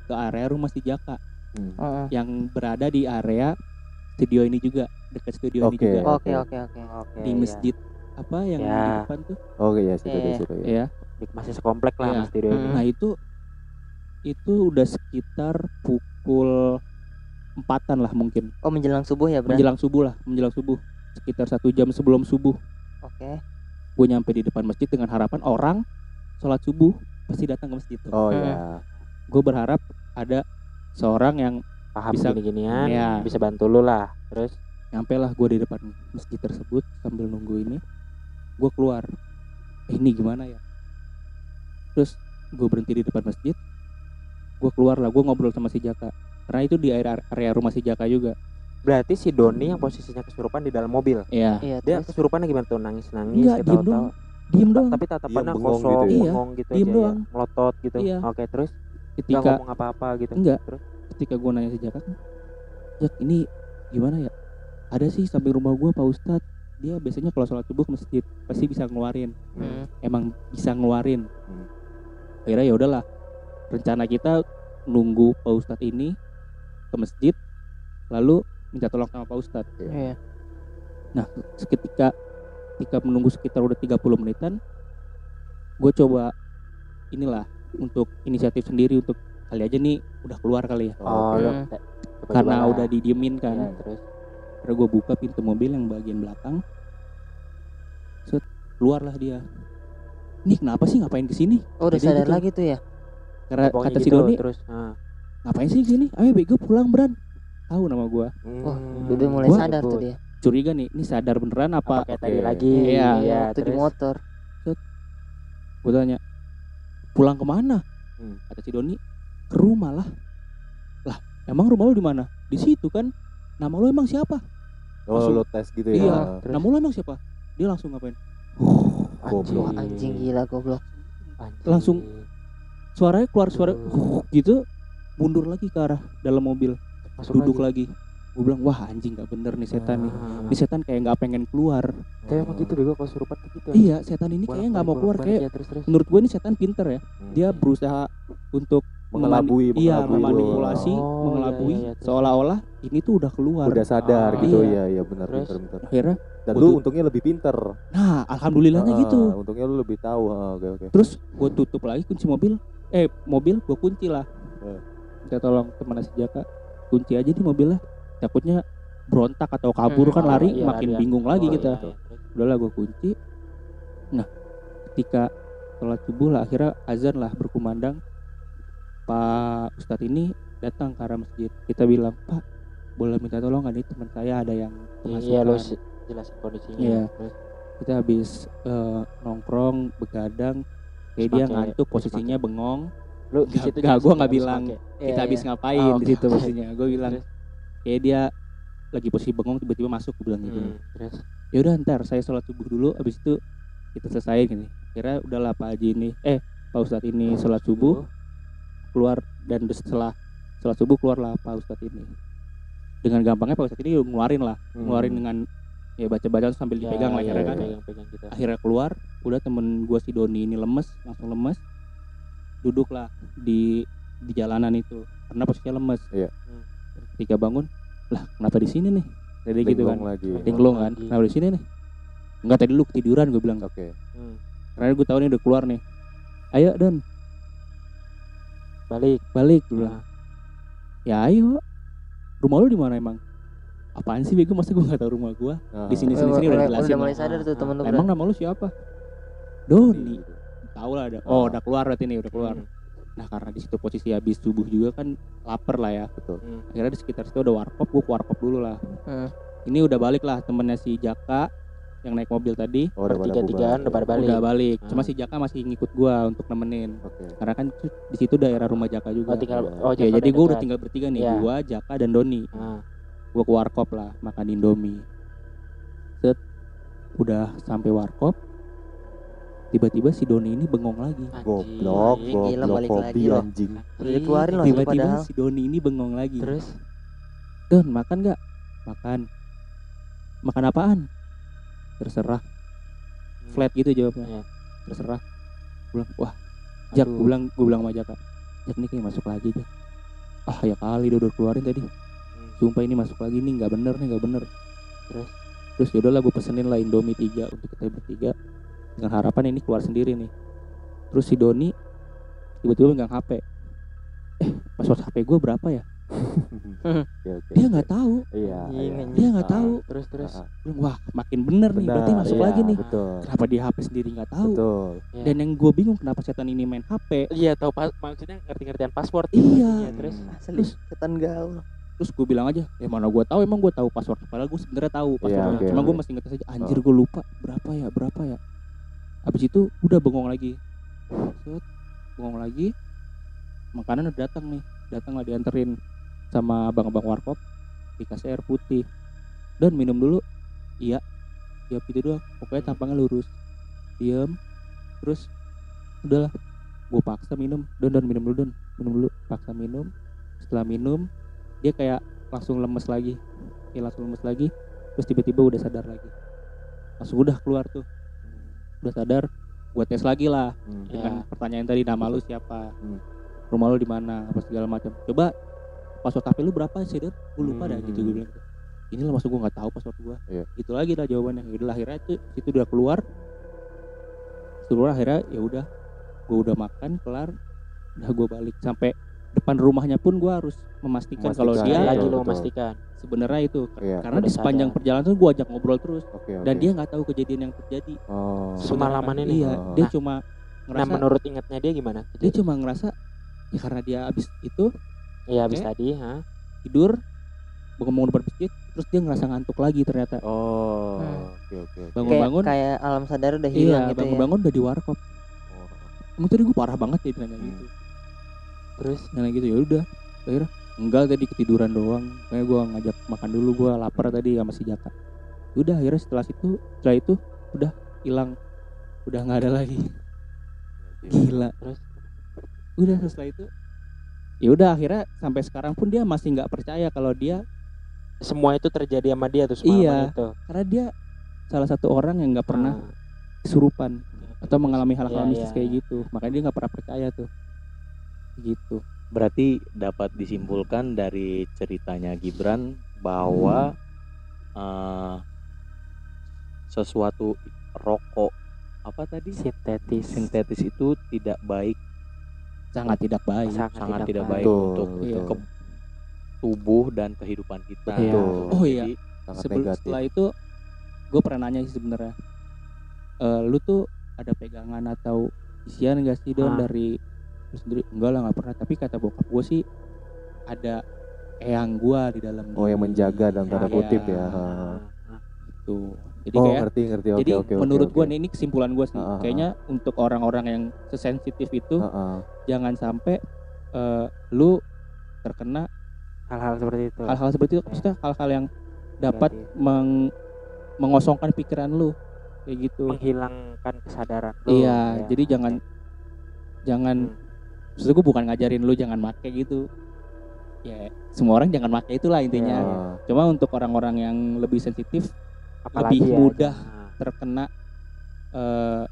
ke area rumah si Jaka Hmm. Heeh. yang berada di area studio ini juga dekat studio ini Oke. juga Oke oke oke. Oke, di ya. masjid apa yang di Ya. depan tuh Oke ya situ Iya. deh situ ya. ya Di- masih sekomplek lah Iya. Mas Studio ini. Hmm. nah itu itu udah sekitar pukul empatan lah mungkin Oh menjelang subuh ya Bran? menjelang subuh lah menjelang subuh sekitar satu jam sebelum subuh Oke. Gue nyampe di depan masjid dengan harapan orang sholat subuh pasti datang ke masjid tuh Oh Hmm. ya. gue berharap ada seorang yang Paham Bisa- gini-ginian, Iya. bisa bantu lu lah. Terus nyampe lah gue di depan masjid tersebut sambil nunggu ini gue keluar eh, ini gimana ya terus gue berhenti di depan masjid gue keluar lah gue ngobrol sama si Jaka karena itu di area, area rumah si Jaka juga berarti si Doni yang posisinya kesurupan di dalam mobil. Iya Iya Dia terus. kesurupannya gimana tuh nangis-nangis Enggak, diem ketawa-tawa. doang. diem doang Tapi tatapannya Diam, bengong kosong, gitu ya? bengong gitu Diem aja doang. ya. Melotot gitu. Iya. Oke, terus nggak ketika ngomong apa-apa gitu. Enggak. Terus ketika gue nanya si Jaka kan Jak ini gimana ya ada sih samping rumah gue Pak Ustadz dia biasanya kalau sholat subuh ke masjid pasti bisa ngeluarin Hmm. emang bisa ngeluarin Hmm. akhirnya ya udahlah rencana kita nunggu Pak Ustadz ini ke masjid lalu minta tolong sama Pak Ustadz Iya. nah seketika ketika menunggu sekitar udah 30 menitan gue coba inilah untuk inisiatif sendiri untuk kali aja nih udah keluar kali ya oh, Hmm. eh, coba karena gimana? udah didiemin kan Iya, terus Akhirnya gue buka pintu mobil yang bagian belakang. Set, keluarlah dia. Nih kenapa sih ngapain ke sini? Oh udah Jadi sadar gitu. lagi tuh ya? Karena kata si gitu, Doni, terus ah. ngapain sih ke sini? Ayo bego pulang Bran. Tahu nama gue. Wah Hmm, udah mulai Gua- sadar tuh dia. Curiga nih, ini sadar beneran apa apa? kayak tadi Oke. lagi Iya. iya waktu di terus motor. Gue tanya, pulang ke mana? Hmm. Kata si Doni, ke rumah lah. Lah, emang rumah lu di mana? Di situ kan. Nama lu emang siapa? Oh Langsung- lo tes gitu ya. Iya. Terus? Nama lu emang siapa? Dia langsung ngapain? Goblok. Wah anjing gila goblok. Anjing. Langsung Suaranya keluar suara Uh. gitu, mundur lagi ke arah dalam mobil. Masuk duduk lagi. Gue bilang wah anjing nggak bener nih setan nih. Ah. Ini setan kayak nggak pengen keluar. Tapi emang gitu bego kalau surupan tuh gitu. Iya setan ini kayaknya nggak mau keluar kayak ya, terus terus. menurut gue ini setan pinter ya. Hmm. Dia berusaha untuk mengelabui, memani- iya mengelabui memanipulasi, Oh, mengelabui iya, iya, seolah-olah ini tuh udah keluar. udah sadar Ah, gitu iya. ya, ya benar benar benar. Akhirnya, Dan Gua lu untungnya lebih pinter. nah alhamdulillahnya Ah, gitu. Untungnya lu lebih tahu. Ah, Oke oke. Terus gue tutup lagi kunci mobil. Eh mobil gue kunci lah. Eh. Minta tolong teman si Jaka kunci aja di mobilnya. Takutnya berontak atau kabur Hmm, kan oh, lari iya, makin larian. bingung lagi Oh, kita. iya, iya, terus. udahlah gue kunci nah ketika sholat subuh lah akhirnya azan lah berkumandang Pak Ustadz ini datang ke arah masjid kita bilang Pak boleh minta tolong nggak nih teman saya ada yang Iya lu kemasukan?" se- jelasin kondisinya. Iya. Kita habis eh, nongkrong begadang kayak Terus dia ngantuk posisinya bengong lu di situ nggak, gua nggak bilang. Iya, kita habis iya. ngapain Oh, di oke, situ posisinya gue bilang kayak dia lagi posisi bengong tiba-tiba masuk gue bilang gitu. Hmm, terus? Ya udah ntar saya sholat subuh dulu habis itu kita selesai gini. Kira udahlah Pak Haji ini eh Pak Ustadz ini sholat subuh keluar dan setelah sholat subuh keluarlah Pak Ustadz ini. Dengan gampangnya Pak Ustadz ini ngeluarin lah Hmm. ngeluarin dengan ya baca-baca sambil Ya, dipegang lah ya, akhirnya kan. pegang-pegang gitu. akhirnya keluar udah temen gua si Doni ini lemes langsung lemes duduklah di di jalanan itu. Karena posisinya lemes. Iya. Hmm. ketika bangun lah kenapa di sini nih? Jadi gitu kan. lagi. linglung kan. Lagi. kenapa di sini nih? Enggak tadi lu ketiduran gue bilang. Oke. Hmm, karena gue tahu nih udah keluar nih. Ayo Don. Balik. balik gue bilang. Nah, ya ayo. Rumah lu di mana emang? Apaan sih bego? Masa gue nggak tahu rumah gue Nah, Di sini, Udah, sini udah mulai, dijelasin udah mulai sadar tuh temen lu emang nama lu siapa? Doni. Gitu. Tahu lah ada Ah. oh udah keluar berarti nih udah keluar hmm, nah karena di situ posisi habis subuh juga kan lapar lah ya Betul. hmm. akhirnya di sekitar situ ada warkop gue ke warkop dulu lah Hmm. ini udah balik lah temennya si Jaka yang naik mobil tadi Oh, udah pada Bertiga-tigaan udah pada balik. udah balik cuma Ah. si Jaka masih ngikut gua untuk nemenin Oke. karena kan di situ daerah rumah Jaka juga Oh, tinggal Iya. oh, ya Jakarta jadi gue udah tinggal bertiga nih Iya. gua Jaka dan Doni Ah, gue ke warkop lah makan indomie set udah sampai warkop tiba-tiba si Doni ini bengong lagi. Goblok, Gila, goblok, hobi loh. anjing. Udah dikeluarin loh tiba-tiba si Doni ini bengong lagi. Terus? Don makan nggak? Makan. Makan apaan? Terserah. Flat gitu jawabnya. Iya. terserah. Gua bilang wah Jak gue bilang gue bilang sama Jaka Jak ini kayak masuk lagi Jak. Ah ya kali udah, udah keluarin tadi. Sumpah ini masuk lagi nih nggak bener nih nggak bener. Terus? terus yaudah lah gue pesenin lah Indomie 3 untuk kita bertiga dengan harapan ini keluar sendiri nih. Terus si Doni tiba-tiba megang HP eh password HP gue berapa ya? Oke, dia nggak tahu. Iya. Iya, iya. dia nggak Ah, tahu. Terus terus. Ah, ah. Wah makin bener nih. Berarti masuk iya, lagi nih. Betul. kenapa dia HP sendiri nggak tahu? Betul. Iya. dan yang gue bingung kenapa setan ini main HP iya tahu pas maksudnya ngerti-ngertian password Iya. Iya, terus? Asli setan gaul. terus gue bilang aja ya mana gue tahu emang gue tahu password. Padahal gue sebenarnya tahu passwordnya. Oke, cuma gue masih ngetes aja anjir gue lupa. Berapa ya? Berapa ya habis itu udah bengong lagi. Set, bengong lagi. Makanan udah datang nih. Datang lah dianterin sama abang-abang warkop. Dikasih air putih. Dan minum dulu. Iya. Ya gitu doang. Pokoknya tampangnya lurus. Diem. Terus udahlah gue paksa minum. Don don minum dulu don. Minum dulu. Paksa minum. Setelah minum dia kayak langsung lemes lagi. Ya langsung lemes lagi. Terus tiba-tiba udah sadar lagi. Langsung udah keluar tuh udah sadar gue tes lagi lah Hmm. dengan Ya. pertanyaan tadi nama lu siapa Hmm. rumah lu di mana apa segala macam coba password HP lu berapa sih Don? gue lupa dah gitu gue Hmm. bilang ini lah maksud gue nggak tahu password gue Iya. gitu lagi lah jawabannya udah akhirnya itu itu udah keluar keluar akhirnya ya udah gue udah makan kelar udah gue balik sampai depan rumahnya pun gue harus memastikan kalau Memastikan, dia Betul, lagi lo memastikan sebenarnya itu Iya. karena udah di sepanjang sadar. perjalanan tuh gue ajak ngobrol terus Oke, oke. dan dia nggak tahu kejadian yang terjadi Oh. Semalaman ini? iya Oh. dia Nah, cuma nah ngerasa menurut ingatnya dia gimana dia cuma ngerasa ya karena dia abis itu iya habis Oke. tadi ha tidur ngomong depan masjid terus dia ngerasa ngantuk lagi ternyata Oh. Oke, oke. bangun-bangun kayak alam sadar udah hilang iya gitu ya. bangun-bangun udah di warkop Oh. emang tadi gue parah banget ya nanya Hmm. gitu terus nanya gitu ya udah. Akhirnya enggak tadi ketiduran doang. Kayak gue ngajak makan dulu gue lapar tadi sama si Jaka. Udah akhirnya setelah itu setelah itu udah hilang. Udah nggak ada lagi. Gila. Terus? udah setelah itu ya udah akhirnya sampai sekarang pun dia masih nggak percaya kalau dia semua itu terjadi sama dia tuh Iya. itu? karena dia salah satu orang yang nggak pernah Ah, kesurupan atau mengalami hal-hal Iya, mistis iya, kayak iya. gitu. Makanya dia nggak pernah percaya tuh gitu Berarti dapat disimpulkan dari ceritanya Gibran bahwa eh, sesuatu rokok apa tadi sintetis sintetis itu tidak baik, sangat tidak baik Sangat sangat tidak tidak baik. baik Betul, untuk Iya. ke tubuh dan kehidupan kita. Betul. Oh, iya. Jadi, Sangat Sebelum negatif. setelah itu gue pernah nanya sih sebenarnya Eh, lu tuh ada pegangan atau isian gak sih don Ah. dari lu sendiri enggak lah nggak pernah tapi kata bokap gue sih ada eyang gua di dalam Oh, yang menjaga dalam tanda Iya, kutip ya. Ah. gitu jadi oh, kayak ngerti, ngerti. Oke, jadi oke. menurut gua nih ini kesimpulan gua sih ah, ah. kayaknya untuk orang-orang yang sesensitif itu Ah, ah. jangan sampai eh, lu terkena hal-hal seperti itu hal-hal seperti itu maksudnya hal-hal yang dapat Berarti meng- mengosongkan pikiran lu kayak gitu menghilangkan kesadaran lu. iya Ya, jadi jangan jangan Hmm. Maksud gue bukan ngajarin lu jangan make gitu ya semua orang jangan make itulah intinya Iya. Ah. cuma untuk orang-orang yang lebih sensitif Apalagi lebih ya, mudah. jangan. terkena eh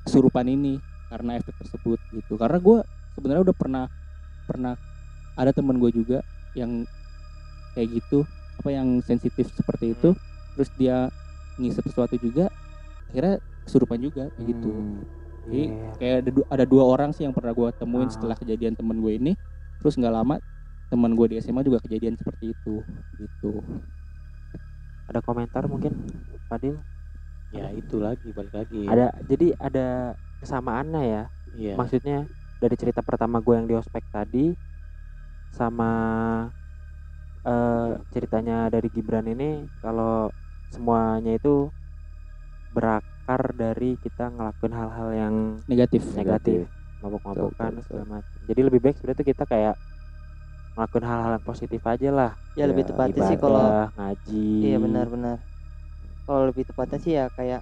kesurupan ini karena efek tersebut gitu karena gue sebenarnya udah pernah pernah ada temen gue juga yang kayak gitu apa yang sensitif seperti itu terus dia ngisep sesuatu juga akhirnya kesurupan juga kayak gitu Hmm. Jadi, Iya. kayak ada, du- ada dua orang sih yang pernah gue temuin Ah. setelah kejadian temen gue ini terus nggak lama teman gue di SMA juga kejadian seperti itu gitu ada komentar mungkin Fadil ya itu lagi balik lagi. ada jadi ada kesamaannya ya Iya. maksudnya dari cerita pertama gue yang di ospek tadi sama eh, ceritanya dari Gibran ini kalau semuanya itu berakar dari kita ngelakuin hal-hal yang negatif. negatif. Betul, mabuk-mabukan segala macam. Jadi lebih baik sebenarnya tuh kita kayak ngelakuin hal-hal yang positif aja lah. Ya lebih Ya, tepatnya sih kalau ibadah ngaji. Iya benar-benar kalau lebih tepatnya sih ya kayak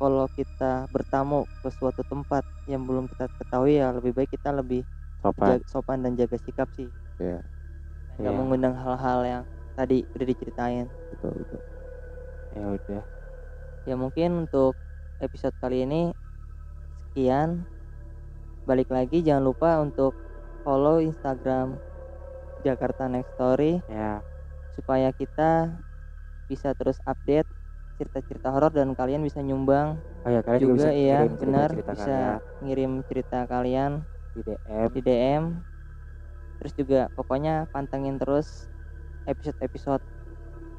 kalau kita bertamu ke suatu tempat yang belum kita ketahui ya lebih baik kita lebih sopan. jag- sopan dan jaga sikap sih. Iya. nggak Iya. mengundang hal-hal yang tadi udah diceritain. Betul betul. Ya udah. Ya mungkin untuk episode kali ini sekian. Balik lagi jangan lupa untuk follow Instagram Jakarta Next Story. Ya, supaya kita bisa terus update cerita-cerita horor dan kalian bisa nyumbang oh ya kalian juga, bisa iya kirim benar bisa kalian ngirim cerita kalian di DM. di DM terus juga pokoknya pantengin terus episode-episode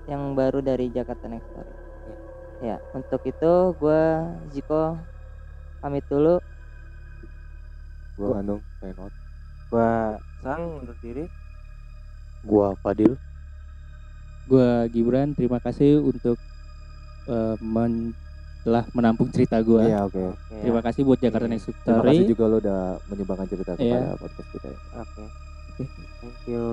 yang baru dari Jakarta Next Story ya untuk itu gue Ziko pamit dulu gua Andung sign out Gua Sang undur diri. Gua Fadil. Gua Gibran, terima kasih untuk eh, men- telah menampung cerita gua. iya oke Oke. Terima kasih buat Jakarta Iya. Next terima kasih Story. juga lo udah menyumbangkan cerita Iya. kepada podcast kita ya Oke. Thank you.